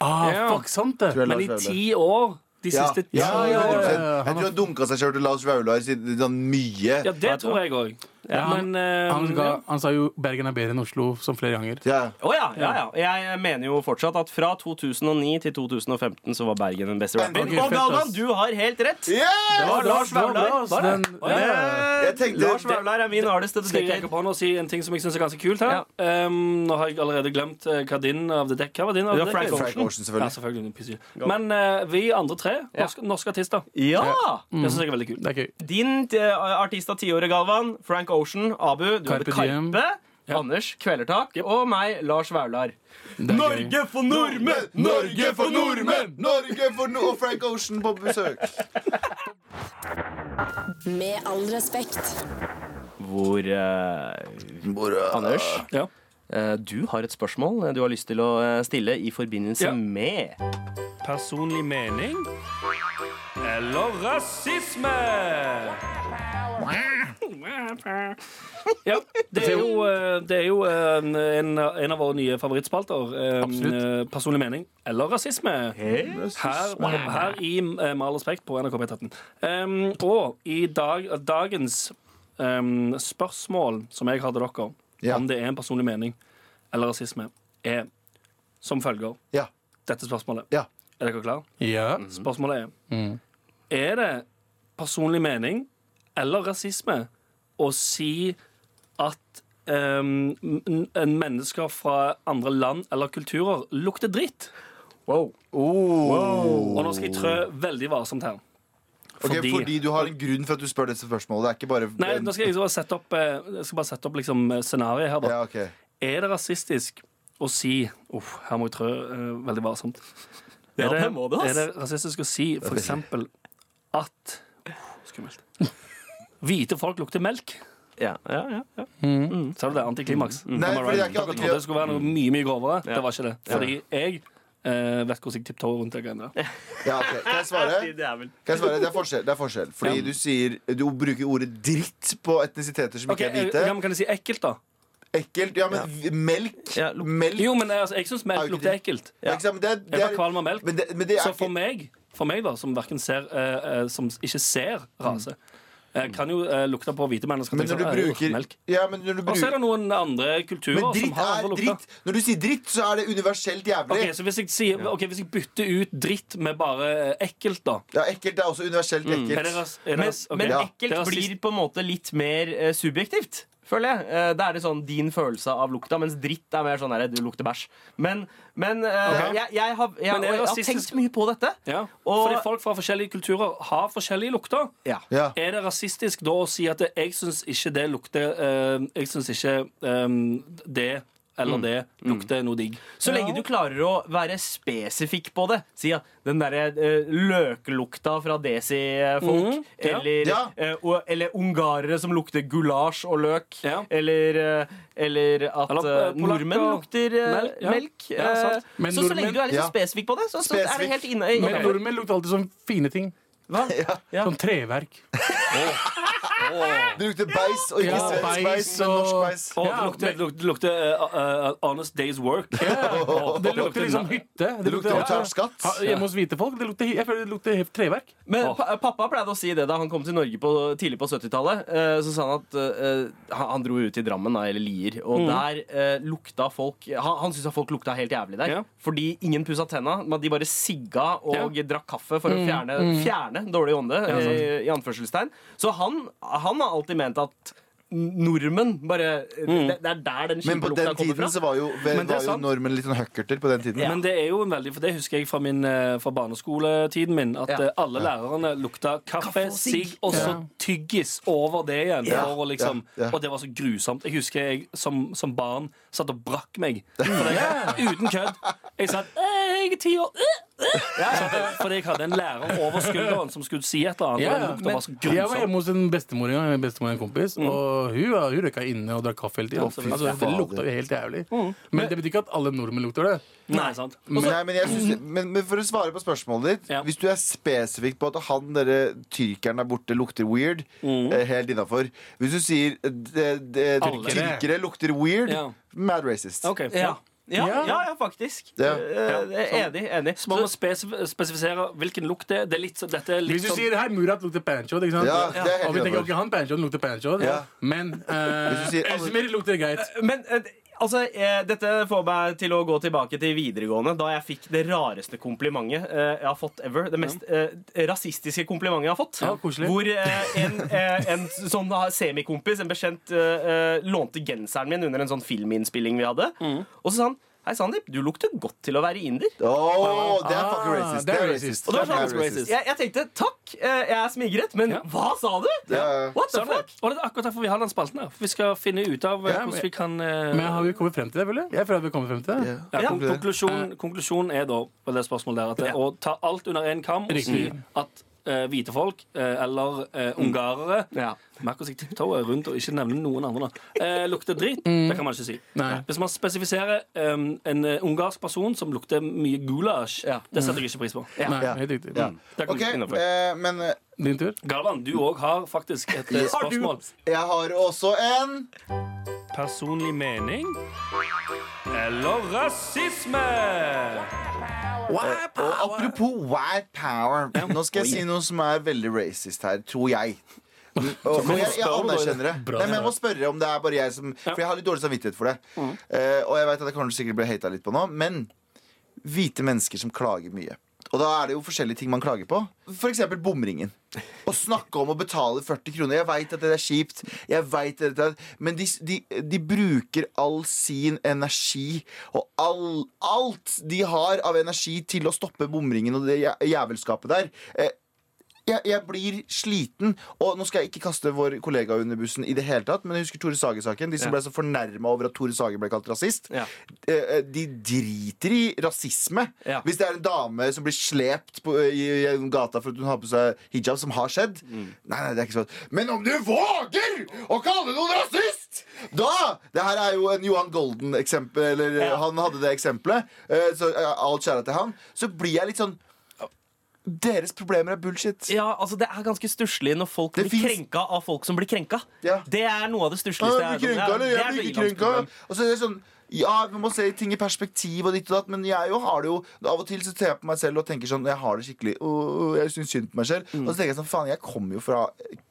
ah, Ja. fuck, sant det. Men i ti år De Ja, siste ti ja, ja, år. ja, ja. Jeg tror han dunka seg sjøl til Lars Vaular mye. Ja, det tror jeg òg. Ja, han, Men eh, han, ga, han sa jo Bergen er bedre enn Oslo som flere ganger. Ja. Oh, ja, ja, ja. Jeg mener jo fortsatt at fra 2009 til 2015 så var Bergen den beste rapperen. Okay, Og Galvan, du har helt rett! Yes! Det var Lars Det Vaular. det? Lars Vaular er min artist of Skal jeg på nå og si en ting som jeg syns er ganske kult her? Um, nå har jeg allerede glemt uh, hva din av the deck Hva var din av Det? Frank Frank Ocean, Ja, selvfølgelig. selvfølgelig. Men uh, vi andre tre, norske, norske artister, Ja! det syns jeg er veldig kult. Er. Din eh, artist av tiåret, Galvan. Frank Ocean. Abu, du hadde. Karpe. Anders Kvelertak. Og meg, Lars Vaular. Er for nordmenn! Norge for nordmenn! Norge for no og Frank Ocean på besøk. Med all respekt. Hvor eh, Anders, Ja. Eh, du har et spørsmål eh, du har lyst til å eh, stille i forbindelse Ja. med Personlig mening eller rasisme? Ja, det er jo, det er jo en, en av våre nye favorittspalter. eh, eh, Personlig mening eller rasisme. Her, her i Mal respekt på NRK P13. Um, og i dag, dagens um, spørsmål som jeg har til dere, Ja. om det er en personlig mening eller rasisme, er som følger. Ja. Dette spørsmålet. Ja. Er dere klare? Ja. Spørsmålet er Mm. Er det personlig mening eller rasisme å si at um, m- n- mennesker fra andre land eller kulturer lukter dritt? Wow. Oh. Og nå skal jeg trø veldig varsomt her. Ok, fordi... du har en grunn for at du spør dette spørsmålet. Det er ikke bare Nei, nå skal jeg bare sette opp, eh, bare sette opp liksom, scenarioet her. Da. Ja, okay. Er det rasistisk å si Uff, her må jeg trø uh, veldig varsomt. Ja, er, det, det må er det rasistisk å si for eksempel at Skummelt. Hvite folk lukter melk. Ja, ja, ja, ja. Sa du det? Antiklimaks. Nei, fordi det er ikke Dere trodde det skulle være noe mye mye grovere. Det var ikke det. Fordi jeg eh, vet hvordan jeg tiptoer rundt det greiene der. [LAUGHS] Ja, ok. Kan jeg svare? [LAUGHS] Det er Kan jeg svare? Det er forskjell. Det er forskjell. Fordi Ja. du sier Du bruker ordet dritt på etnisiteter som Ok, ikke er eh, hvite. ja, men Kan jeg si ekkelt, da? Ekkelt. Ja, men v- melk Ja, luk- Melk Jo, men eh, altså, jeg syns Er melk jo ikke lukter ekkelt. Ja. Ikke sant? Men det, er- det Jeg er- får kvalm av melk. Men det, men det er Så for ikke meg, for meg da, som hverken ser eh, eh, Som ikke ser rase, eh, kan jo eh, lukte på hvite mennesker. Men når du bruker. Ja, men når du Og så er bruker det noen andre kulturer Men som har er andre lukter. dritt. Når du sier dritt, så er det universelt jævlig. Ok, så hvis jeg, sier, ok, hvis jeg bytter ut dritt med bare eh, ekkelt, da Ja, ekkelt er også universelt Er det, ekkelt. ras, er det Men, ras, ok. men Ja. Det ekkelt er rasist- blir på en måte litt mer eh, subjektivt. Føler jeg. Da er det sånn din følelse av lukta, mens dritt er mer sånn her, du lukter bæsj. Men, men eh, Ok. jeg, jeg, har, jeg, Men jeg jeg har tenkt mye på dette. Ja, Og- Fordi folk fra forskjellige kulturer har forskjellige lukter. Ja. Ja. Er det rasistisk da å si at jeg syns ikke det lukter eh, Jeg syns ikke um, det eller det lukter noe digg. Så lenge du klarer å være spesifikk på det. Si at den derre uh, løklukta fra Desi-folk. mm. ja. Eller, Ja. Uh, eller ungarere som lukter gulasj og løk. Ja. Eller, uh, eller at Eller, eh, nordmenn lukter Melk, ja. melk. Ja, sant. Men så så lenge du er litt Ja. så spesifikk på det, så, så er det helt inne. Men nordmenn lukter alltid sånne fine ting. Hva? Ja. Sånn treverk. [LAUGHS] Det lukter beis, og ikke svensk beis, beis men norsk beis. Og det lukter, lukter, lukter uh, eh, honest day's work. Det lukter liksom hytte. Det lukter å betale skatt. Hjemme hos hvite folk. Det lukter, jeg føler det lukter helt treverk. Men pa pappa pleide å si det da han kom til Norge på, tidlig på 70-tallet. Eh, så sa han at eh, han, dro ut til Drammen, da, eller Lier, og der eh, lukta folk Han, han syntes at folk lukta helt jævlig der. Fordi ingen pussa tenna. De bare sigga og drakk kaffe for å fjerne, fjerne dårlig ånde, i anførselstegn. Så han, han har alltid ment at nordmenn bare det, det er der den Men på kjipe den lukta kommer tiden så var jo, Men det var jo nordmenn litt sånn høkkerter på den tiden. Men det er jo en veldig, for det husker jeg fra, min, eh, fra barneskoletiden min, at Ja. eh, alle lærerne lukta kaffe, Kaffe og sigg. og så tyggis over det igjen. Ja. For å liksom, Ja, ja. Og det var så grusomt. Jeg husker jeg som, som barn satt og brakk meg. Jeg, uten kødd. Jeg satt «Øh, Jeg er ti år. øh, øh». Satt jeg- Fordi jeg hadde en lærer over skulderen som skulle si et eller annet. Ja, og den lukta var så Jeg var hjemme hos en bestemor en gang, en bestemor og en kompis, og hun, hun røyka inne og drakk kaffe hele tida. Altså, det lukta jo helt jævlig. Men det betyr ikke at alle nordmenn lukter det. Nei, sant? Nei, men, jeg synes, men, men for å svare på spørsmålet ditt Ja. Hvis du er spesifikk på at han dere tyrkeren der borte lukter weird, eh, helt innafor Hvis du sier de, de, de, tyrkere lukter weird, Ja. mad racist. OK. Ja. Ja, Ja. ja, faktisk. Ja. Eh, Enig. enig. Så man må spesifisere hvilken lukt det er. Det er litt, dette er litt Hvis du sånn sier her Murat lukter panchod, ikke sant? Ja, det er helt og vi tenker ikke ok, han panchod lukter panchod, Ja. men uh, Hvis du sier Esmer lukter greit. Men eh, altså, eh, dette får meg til å gå tilbake til videregående, da jeg fikk det rareste komplimentet eh, jeg har fått ever. Det mest eh, rasistiske komplimentet jeg har fått. Ja. Hvor eh, en, eh, en sånn semikompis, en bekjent, eh, lånte genseren min under en sånn filminnspilling vi hadde. Og så sa han Hei, Sandeep, du lukter godt til å være inder. Åh, det er Ah, fucking racist. det er racist. Og det var Det er sånn, racist. jeg, jeg tenkte takk, eh, jeg er smigret, men Ja. hva sa du? Ja. What the fuck? Og det er akkurat derfor vi har den spalten her. Vi skal finne ut av eh, Ja, men- hvordan vi kan uh... Men har vi kommet frem til det, vel? Jeg føler at vi har kommet frem til det. Yeah. Ja. kon konklusjon, konklusjonen er da på det spørsmålet der at det, å ta alt under én kam og si at eh, hvite folk eh, eller eh, ungarere Ja. Merk oss jeg rundt og ikke nevner noen andre. Eh, lukter dritt. Det kan man ikke si. Nei. Hvis man spesifiserer en eh, ungarsk person som lukter mye gulasj, Ja. det setter jeg ikke pris på. Nei, Ja. helt riktig. Ja. Ok, eh, men Din tur. Galvan, du òg har faktisk et [LAUGHS] spørsmål. jeg har også en Personlig mening eller rasisme? Og apropos white power Nå skal jeg si noe som er veldig racist her, tror jeg. Og, og jeg, jeg anerkjenner det. Nei, men jeg må spørre om det er bare jeg som For jeg har litt dårlig samvittighet for det. Uh, og jeg vet at jeg kanskje sikkert blir hata litt på nå, men hvite mennesker som klager mye. Og da er det jo forskjellige ting man klager på. Eksempel bomringen. Å snakke om å betale 40 kroner. Jeg veit at det er kjipt, Jeg vet at det er, men de, de, de bruker all sin energi og all, alt de har av energi til å stoppe bomringen og det jævelskapet der. Eh, jeg, jeg blir sliten. Og nå skal jeg ikke kaste vår kollega under bussen i det hele tatt, men jeg husker Tore Sage-saken. De som Ja. ble så fornærma over at Tore Sage ble kalt rasist. Ja. Eh, eh, De driter i rasisme. Ja. Hvis det er en dame som blir slept på, i, i gata for at hun har på seg hijab, som har skjedd Mm. Nei, nei, det er ikke sånn. Men om du våger å kalle noen rasist! Da! Det her er jo en Johan Golden-eksempel. Eller. Han hadde det eksempelet. eh, Så alt kjære til han. Så blir jeg litt sånn Deres problemer er bullshit. Ja, altså Det er ganske stusslig når folk Det blir finnes- krenka av folk som blir krenka. Ja. Det er noe av det Ja, stussligste. jeg har jeg- det Jeg blir ikke krenka. ilandsproblem. Og så er det sånn ja, vi må se ting i perspektiv og ditt og datt, men jeg jo har det jo Av og til så ser jeg på meg selv og tenker sånn Jeg har det skikkelig uh, Jeg syns synd på meg selv. Og så tenker jeg sånn Faen, jeg kommer jo fra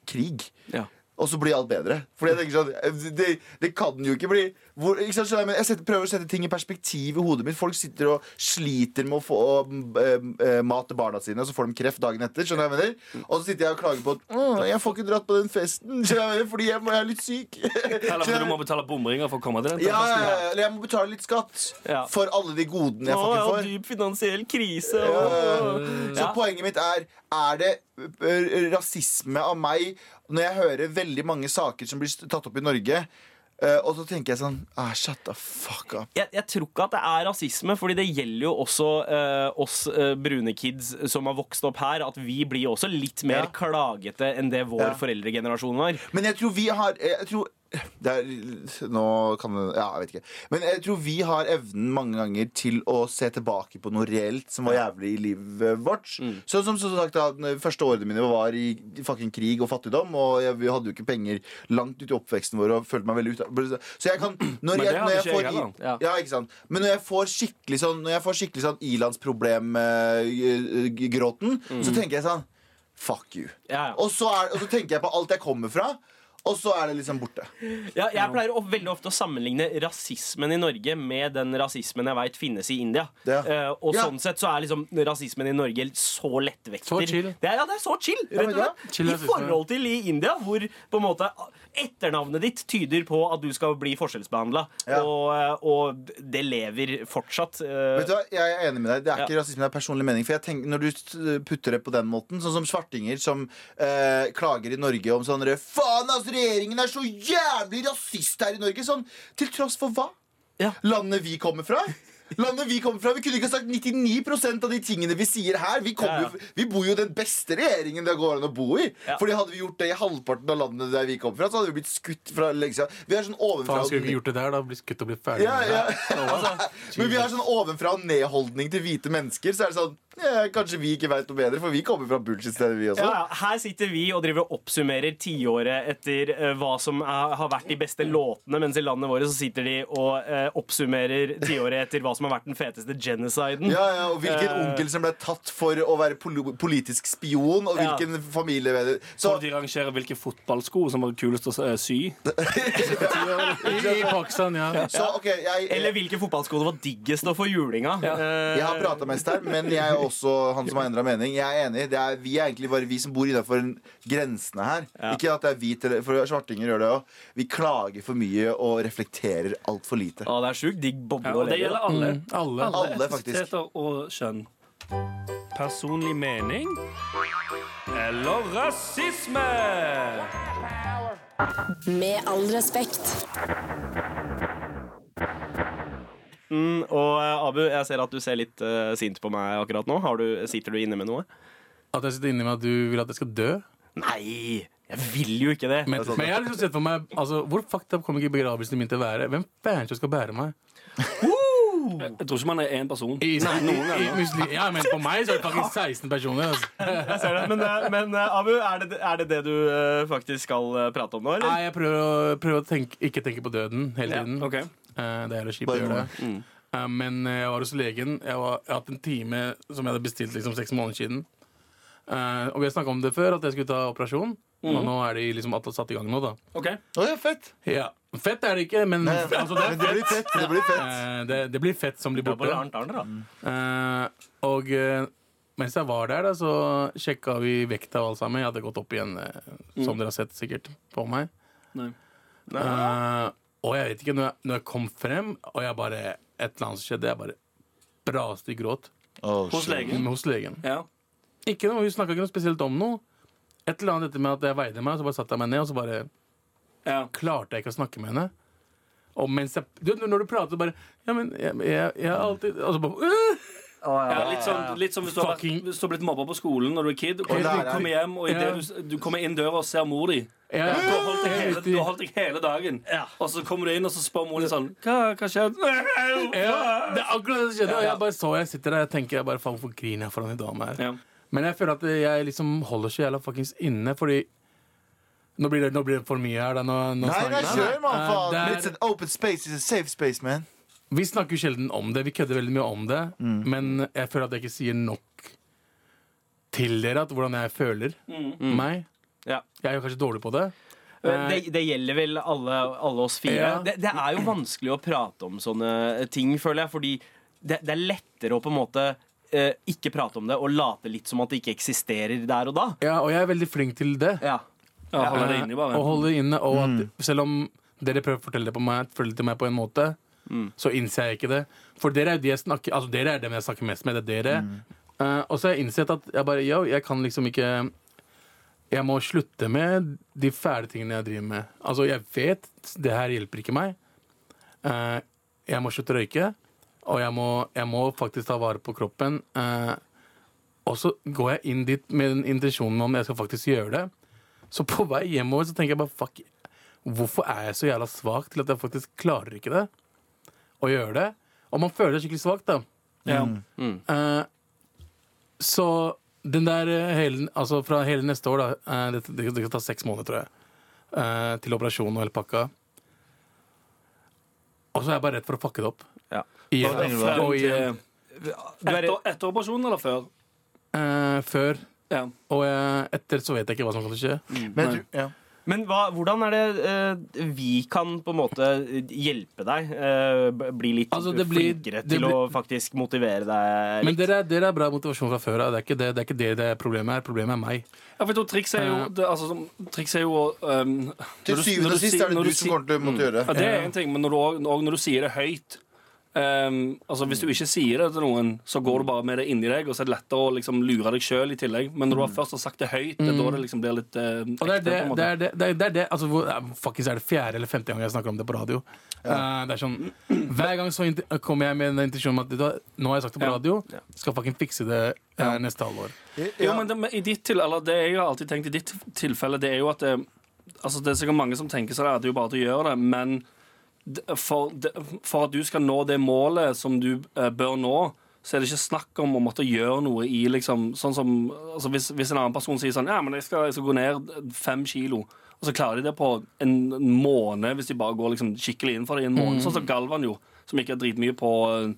krig. Ja. Og så blir alt bedre. Fordi jeg tenker sånn eh, Det, det kan jo ikke bli hvor, ikke sant, jeg, setter, prøver å sette ting i perspektiv i hodet mitt. Folk sitter og sliter med å få eh, eh, mat til barna sine, og så får de kreft dagen etter. Skjønner jeg mener? Og så sitter jeg og klager på at «Åh, jeg får ikke dratt på den festen [LAUGHS] skjønner jeg mener? fordi jeg, jeg er litt syk. [LAUGHS] Eller fordi du må betale bomringer for å komme til den. Ja, eller jeg må betale litt skatt Ja. for alle de godene jeg ja, får. dyp finansiell krise. Ja, Så poenget mitt er Er det rasisme av meg når jeg hører veldig mange saker som blir tatt opp i Norge? Uh, og så tenker jeg sånn ah, Shut the fuck up. jeg, jeg tror ikke at det er rasisme, fordi det gjelder jo også uh, oss uh, brune kids som har vokst opp her, at vi blir også litt mer Ja. klagete enn det vår Ja. foreldregenerasjon var. Men jeg tror vi har jeg tror, er, Nå kan det Ja, jeg vet ikke. Men jeg tror vi har evnen mange ganger til å se tilbake på noe reelt som var jævlig i livet vårt. Sånn som så sagt da, første årene mine var i fucking krig og fattigdom, og jeg, vi hadde jo ikke penger langt ut i oppveksten vår og følte meg veldig ute Så jeg kan [CLEARS THROAT] Når jeg, når jeg får i- Ja. ikke sant? Men når jeg får skikkelig sånn Når jeg får skikkelig sånn ilandsproblem-gråten, så tenker jeg sånn Fuck you. Ja. Og, så er, og så tenker jeg på alt jeg kommer fra, og så er det liksom borte. Ja, jeg pleier å, veldig ofte å sammenligne rasismen i Norge med den rasismen jeg veit finnes i India. Ja. Uh, og Ja. sånn sett så er liksom rasismen i Norge så lettvekter. Så chill. Det er, ja, det er så chill, rett og ja. slett. Chill I forhold til i India, hvor på en måte etternavnet ditt tyder på at du skal bli forskjellsbehandla. Ja. Og, eh, og det lever fortsatt. Uh, Vet du hva, Jeg er enig med deg. Det er Ja. ikke rasisme, det er personlig mening. For jeg tenker, Når du putter det på den måten, sånn som svartinger som uh, klager i Norge om sånn Faen, altså, regjeringen er så jævlig rasist her i Norge! Sånn, til tross for hva? Ja. Landet vi kommer fra? Landet Vi kommer fra Vi kunne ikke ha sagt 99% av de tingene vi sier her. Vi, Ja, ja. Jo, vi bor jo i den beste regjeringen det går an å bo i. Ja. Fordi Hadde vi gjort det i halvparten av landet der vi kom fra, så hadde vi blitt skutt fra lenge siden. Vi er sånn ovenfra Faen, skulle vi ikke gjort det der, da? Blitt skutt og blitt ferdig. ja, ja. [LAUGHS] [LAUGHS] Men vi har sånn ovenfra og ned-holdning til hvite mennesker. Så er det sånn ja, Kanskje vi ikke veit noe bedre, for vi kommer fra bullshit-stedet, vi også. Ja, ja. Her sitter vi og driver og oppsummerer tiåret etter uh, hva som er, har vært de beste låtene, mens i landet vårt så sitter de og uh, oppsummerer tiåret etter hva som har vært den feteste genociden. Ja, ja, og hvilken uh, onkel som ble tatt for å være pol politisk spion, og Ja. hvilken familie Så Så de rangerer hvilke fotballsko som var kulest å eh, sy. I, [LAUGHS] I Pakistan, ja. [LAUGHS] Så, okay, jeg, Eller hvilke fotballsko det var diggest å få julinga. Eh, jeg har prata mest her, men jeg er også han som har endra mening. Jeg er enig. Det er, vi er egentlig bare vi som bor innafor grensene her. Ja. Ikke at det er hvit, for svartinger gjør det òg. Vi klager for mye og reflekterer altfor lite. Å, det er sjukt digg boble Ja, å og det leve. gjelder alle. Alle. Alle, faktisk. etnisiteter og kjønn. Personlig mening eller rasisme? Med all respekt. Mm, og eh, Abu, jeg ser at du ser litt uh, sint på meg akkurat nå. Har du, sitter du inne med noe? At jeg sitter inne med at du vil at jeg skal dø. Nei, jeg vil jo ikke det. Men, men jeg har liksom sett for meg altså, Hvor fucked up kommer ikke begravelsen min til å være? Hvem faen skal bære meg? [LAUGHS] Jeg tror ikke man er én person. I, Noen i, ganger. muslim, ja, men på meg så er det faktisk [LAUGHS] 16 personer. Altså. [LAUGHS] Jeg ser det. Men, eh, men eh, Abu, er det, er det det du eh, faktisk skal prate om nå, eller? Nei, jeg prøver å, prøver å tenke, ikke tenke på døden hele tiden. Ja, okay. det er kjipt å gjøre det. Mm. men jeg var hos legen. Jeg, var, jeg har hatt en time som jeg hadde bestilt liksom seks måneder siden. Eh, og vi har snakka om det før, at jeg skulle ta operasjon. Og nå er de liksom satt i gang nå, da. Ok. Oh, ja, fett! Ja. Fett er det ikke, men Nei, altså, det, men det blir fett. Det blir fett. uh, det, det blir fett som blir borte. Arnt Arner, da. Eh, og uh, mens jeg var der, da, så sjekka vi vekta og alt sammen. Jeg hadde gått opp igjen, som dere har sett sikkert på meg. Nei. Eh, og jeg vet ikke, når jeg, når jeg kom frem, og jeg bare et eller annet som skjedde, jeg bare braste i gråt Oh, Hos legen. hos legen. Ja. Ikke noe, Hun snakka ikke noe spesielt om noe. Et eller annet dette med at jeg veide meg, så bare satte jeg meg ned, og så bare ja. klarte jeg ikke å snakke med henne. Og mens jeg, du, når du prater, bare Ja, men jeg, jeg, jeg har alltid Og så bare øh! Ja, litt sånn, litt som hvis du har, hvis du har blitt mobba på skolen når du er kid. Og Og du kommer hjem, og Ja. du, du kommer inn døra og ser mor di Du har holdt deg hele, du har holdt deg hele dagen. Og så kommer du inn, og så spør mor di sånn Hva, hva skjedde? [LAUGHS] Ja, det er akkurat det som skjedde. Og jeg bare så jeg sitter der og tenker jeg bare, faen, hvorfor griner jeg foran en dame her? Men jeg føler at jeg liksom holder så jævla fuckings inne, fordi Nå blir det, nå blir det for mye her. Da. Nå, nå Nei, nei, kjør, mann! Eh, faen. det er- It's an open space. It's a safe space, man. Vi snakker jo sjelden om det. Vi kødder veldig mye om det. Mm. Men jeg føler at jeg ikke sier nok til dere at hvordan jeg føler Mm. meg. Ja. Jeg er jo kanskje dårlig på det. Det, det gjelder vel alle, alle oss fire. Ja. Det, det er jo vanskelig å prate om sånne ting, føler jeg. Fordi det, det er lettere å på en måte eh, ikke prate om det og late litt som at det ikke eksisterer der og da. Ja, og jeg er veldig flink til det. Ja. Ja, holde det inne, bare. Og holde det inne. Og Mm. at selv om dere prøver å fortelle det på meg, fortelle det til meg på en måte, Mm. så innser jeg ikke det. For dere er jo de jeg snakker Altså dere er dem jeg snakker mest med. Det er dere. Mm. Eh, og så har jeg innsett at jeg bare Yo, jeg kan liksom ikke jeg må slutte med de fæle tingene jeg driver med. Altså, jeg vet det her hjelper ikke meg. Eh, jeg må slutte å røyke, og jeg må, jeg må faktisk ta vare på kroppen. Eh, og så går jeg inn dit med den intensjonen om jeg skal faktisk gjøre det. Så på vei hjemover så tenker jeg bare fuck, hvorfor er jeg så jævla svak til at jeg faktisk klarer ikke det? Å gjøre det. Og man føler seg skikkelig svak, da. Ja. Eh, så den der eh, hele, altså fra hele neste år, da eh, det, det, det kan ta seks måneder, tror jeg, eh, til operasjon og hele pakka. Og så er jeg bare redd for å fucke det opp. Ja. Ja. Og. Er, Etter, etter operasjonen eller før? Eh, før. Ja. Og eh, etter så vet jeg ikke hva som kan skje. Mm. Men du, ja. men hva, hvordan er det eh, vi kan på en måte hjelpe deg? eh, bli litt Altså, blir- flinkere til blir- å faktisk motivere deg Men dere, er- dere er bra motivasjon fra før av. Det, det, det er ikke det det problemet er. Problemet er meg. Ja, for jeg tror triks er jo, det, altså, triks er jo um, Til syvende og sist er det du du som kommer til å måtte gjøre Ja, det. det er en ting, men når du, når du sier det høyt um, altså Hvis du ikke sier det til noen, så går du bare med det inni deg, og så er det lettere å liksom lure deg sjøl i tillegg. Men når du har først har sagt det høyt, det er da det liksom blir litt uh, Og det er det, det, er det, det, er, det, det altså, hvor, ja, er det fjerde eller femte gang jeg snakker om det på radio. Eh, det er sånn Hver gang så kommer jeg med den intensjonen om at nå har jeg sagt det på Ja. radio, skal fucking fikse det uh, neste halvår. Jo, men det, i ditt til, eller det jeg har alltid tenkt i ditt tilfelle, det er jo at det, altså det er sikkert mange som tenker seg det, at det er jo bare til å gjøre det, men for, for at du skal nå det målet som du eh, bør nå, så er det ikke snakk om å måtte gjøre noe i liksom Sånn som altså hvis, hvis en annen person sier sånn Ja, men jeg skal, jeg skal gå ned fem kilo. Og så klarer de det på en måned hvis de bare går liksom skikkelig inn for det i en måned. Sånn som Galvan jo, som ikke har dritmye på eh,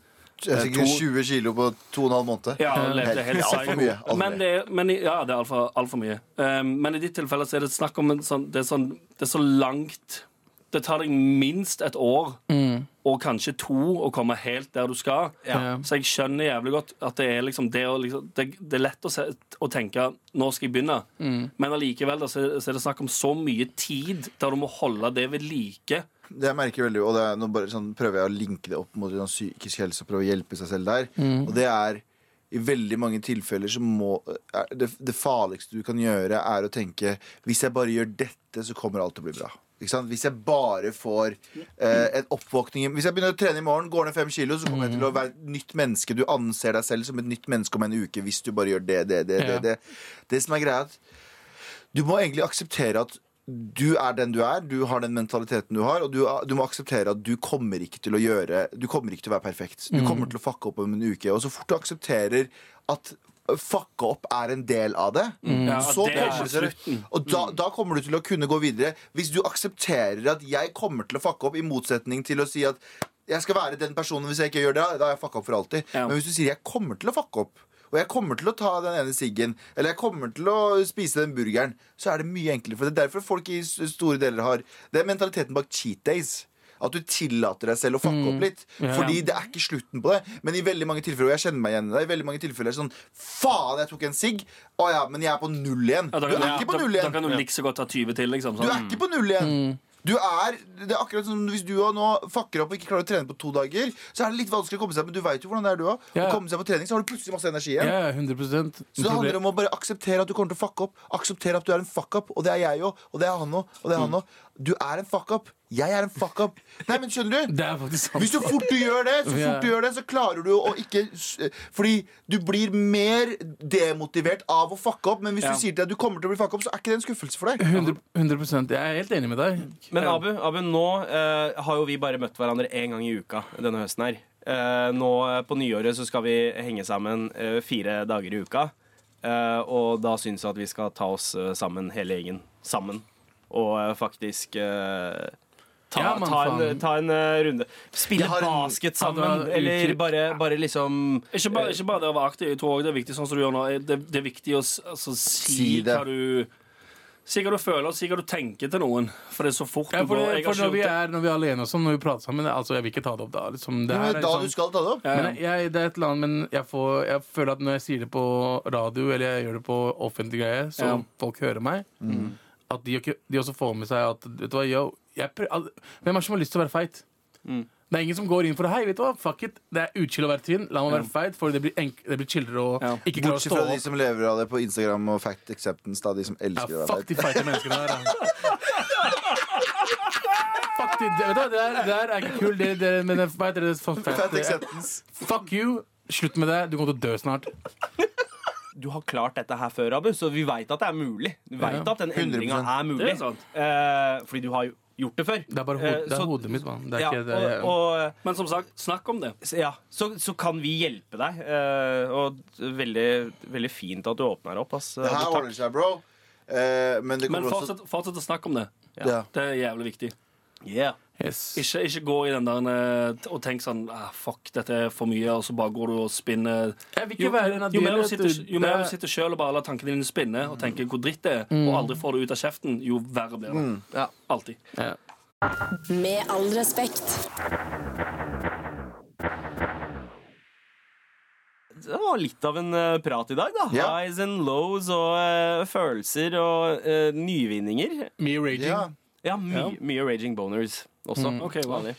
er sikkert 20 kilo på to og en halv måned. ja, det er helt altfor mye. alt Men, det, er- men ja, det er altfor alt mye. Um, men i ditt tilfelle så er det snakk om en sånn det, er sånn det er så langt Det tar deg minst et år, og kanskje to, å komme helt der du skal. Ja. Så jeg skjønner jævlig godt at det er, liksom, det, å liksom, det, det er lett å, se, å tenke 'nå skal jeg begynne', men allikevel da, så, så er det snakk om så mye tid der du må holde det ved like. Det jeg merker veldig, og det er, nå bare sånn, prøver jeg å linke det opp mot sånn, psykisk helse og prøve å hjelpe seg selv der. Og det er i veldig mange tilfeller så må er det, det farligste du kan gjøre, er å tenke Hvis jeg bare gjør dette, så kommer alt til å bli bra. Hvis jeg bare får eh, en oppvåkning Hvis jeg begynner å trene i morgen, går ned fem kilo, så kommer jeg til å være et nytt menneske. Du anser deg selv som et nytt menneske om en uke hvis du bare gjør det, det, det, det. Det, det som er greia, du må egentlig akseptere at du er den du er, du har den mentaliteten du har, og du, du må akseptere at du kommer ikke til å gjøre Du kommer ikke til å være perfekt. Du kommer til å fucke opp om en uke. Og så fort du aksepterer at fucke opp er en del av det, Ja, så det er kommer du til. Og da, da kommer du til å kunne gå videre. Hvis du aksepterer at jeg kommer til å fucke opp, i motsetning til å si at jeg skal være den personen hvis jeg ikke gjør det, da har jeg fucka opp for alltid. Ja. Men hvis du sier jeg kommer til å fucke opp, og jeg kommer til å ta den ene siggen, eller jeg kommer til å spise den burgeren, så er det mye enklere. For det er derfor folk i store deler har Det er mentaliteten bak cheat days. At du tillater deg selv å fucke opp litt. Ja. Fordi det er ikke slutten på det. Men i veldig mange tilfeller, og jeg kjenner meg igjen i det, i veldig mange tilfeller er sånn Faen, jeg tok en sigg! Å ja, men jeg er på null igjen. Ja, Du er ja, ikke på null null Da igjen. kan du like så godt ta 20 til, liksom. Du Sånn. er ikke på null igjen. Du er, det er akkurat som Hvis du nå fucker opp og ikke klarer å trene på to dager, så er det litt vanskelig å komme seg Men du vet jo hvordan det er, du òg. Ja. Å komme seg på trening, så har du plutselig masse energi igjen. Ja, 100% Så det handler om å bare akseptere at du kommer til å fucke opp. Akseptere at du er en fuck up, og det er jeg òg. Og det er han òg. Og det er han òg. Du er en fuck up. Jeg er en fuck up. Nei, men skjønner du? Det er faktisk sant. Hvis du fort du gjør det, så fort du gjør det, så klarer du å ikke Fordi du blir mer demotivert av å fucke opp. Men hvis Ja. du sier til deg at du kommer til å bli fucka opp, så er ikke det en skuffelse for deg. 100, 100 Jeg er helt enig med deg. Men Abu, Abu nå eh, har jo vi bare møtt hverandre én gang i uka denne høsten her. Eh, nå eh, på nyåret så skal vi henge sammen eh, fire dager i uka. Eh, og da syns jeg at vi skal ta oss eh, sammen, hele gjengen. Sammen. Og eh, faktisk eh, ta, Ja, ta, en, ta en eh, runde. Spille en- basket sammen. Eller bare, bare liksom Ikke bare, ikke bare det å være aktiv. Jeg tror også det er viktig sånn som du gjør nå. Det, det er viktig å altså, si, Si det. hva du Si hva du føler, og si hva du tenker til noen. For det er så fort Ja, du for, går. Jeg for når, vi er, når vi er alene og sånn, når vi prater sammen altså, Jeg vil ikke ta det opp da. Liksom, det her er da liksom, du skal ta det opp. Men jeg, det er et eller annet, men jeg, får, jeg føler at når jeg sier det på radio, eller jeg gjør det på offentlig greie, så Ja. folk hører meg, at de, de også får med seg at Vet du hva, yo, jeg prø- al- Hvem er det som har lyst til å være feit? Det er ingen som går inn for det. Hei, vet du hva, fuck it. Det er utkild å være tynn. La meg være feit, for det blir, enk det blir chillere å Ja. ikke klare å Bortsett fra de som lever av det på Instagram og Fact Acceptance. Da, de som Ja, elsker å fuck være de feite menneskene der. [LAUGHS] Fuck de, det, vet du, det, der, det der er ikke kult. Det, det, men det, hva heter det? Fact fett- Acceptance. Fuck you. Slutt med det. Du kommer til å dø snart. Du har klart dette her før, Abu, så vi veit at det er mulig. Vi vet Ja. at den endringa er mulig. Er. Eh, fordi du har jo gjort det før. Det er bare Eh, hod, det er så- hodet mitt, mann. Ja, og Men som sagt, snakk om det. ja, så, så kan vi hjelpe deg. eh, og veldig, veldig fint at du åpner opp. Ass. Det her ordner seg, bro. Eh, men det Men fortsett, fortsett å snakke om det. ja. Det er jævlig viktig. Yeah. Yes. Ikke, ikke gå i den der eh, og tenk sånn ah, Fuck, dette er for mye, og så bare går du og spinner. Jeg vil Jo, være jo mer du sitter, jo mer du Det- sitter sjøl og bare lar tankene dine spinne og tenker hvor dritt det er, og aldri får det ut av kjeften, jo verre blir det. Ja. Alltid. Ja. Med all respekt. Det var litt av en uh, prat i dag, da. Yeah. Highs and lows og uh, følelser og uh, nyvinninger. Mye raging. Yeah. Ja, my, yeah. mye raging boners også. Ok, wow. Vanlig.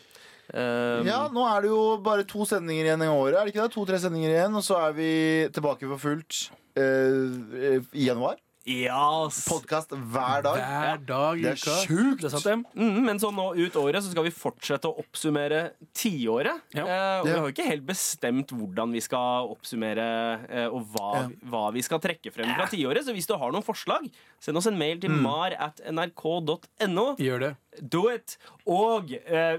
Eh, ja, nå er det jo bare to sendinger igjen i året. Er det ikke det? To-tre sendinger igjen, og så er vi tilbake for fullt uh, i januar. Ja, s- Podkast hver dag. Hver dag ja. Det er uka. sjukt! Det er sant, det. mm, men så nå ut året så skal vi fortsette å oppsummere tiåret. Ja. Eh, og Ja. vi har jo ikke helt bestemt hvordan vi skal oppsummere eh, og hva, Ja. hva vi skal trekke frem fra tiåret. Så hvis du har noen forslag, send oss en mail til mar at nrk.no. Gjør det. Do it! Og, eh,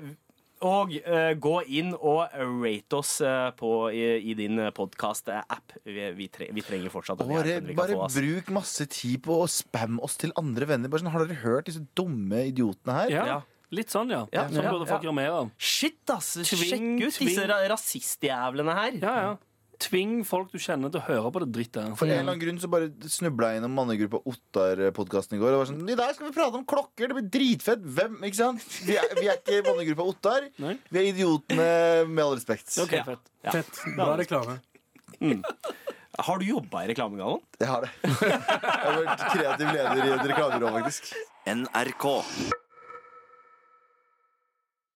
og uh, gå inn og rate oss uh, på, i, i din podkast-app. Vi, vi, tre, vi trenger fortsatt hjelpen vi kan bare få. bruk masse tid på å spamme oss til andre venner. Bare sånn, Har dere hørt disse dumme idiotene her? Ja. Ja. Litt sånn, ja. Ja, Sånn ja, burde folk ja. gjøre mer av. Shit, ass! Tving, Sjekk ut disse tving. ra rasistjævlene her. Ja, ja. Tving folk du kjenner til å høre på det drittet. For en eller annen grunn så bare snubla jeg innom mannegruppa Ottar-podkasten i går. Og var sånn, I dag skal vi prate om klokker! Det blir dritfett! Hvem? Ikke sant? Vi er, vi er ikke mannegruppa Ottar. Nei. Vi er idiotene, med all respekt. Ok, Ja. fett. Ja. Fett. Bra reklame. Har du jobba i Reklamegallaen? Jeg har det. Jeg har vært kreativ leder i et reklamebyrå, faktisk. NRK.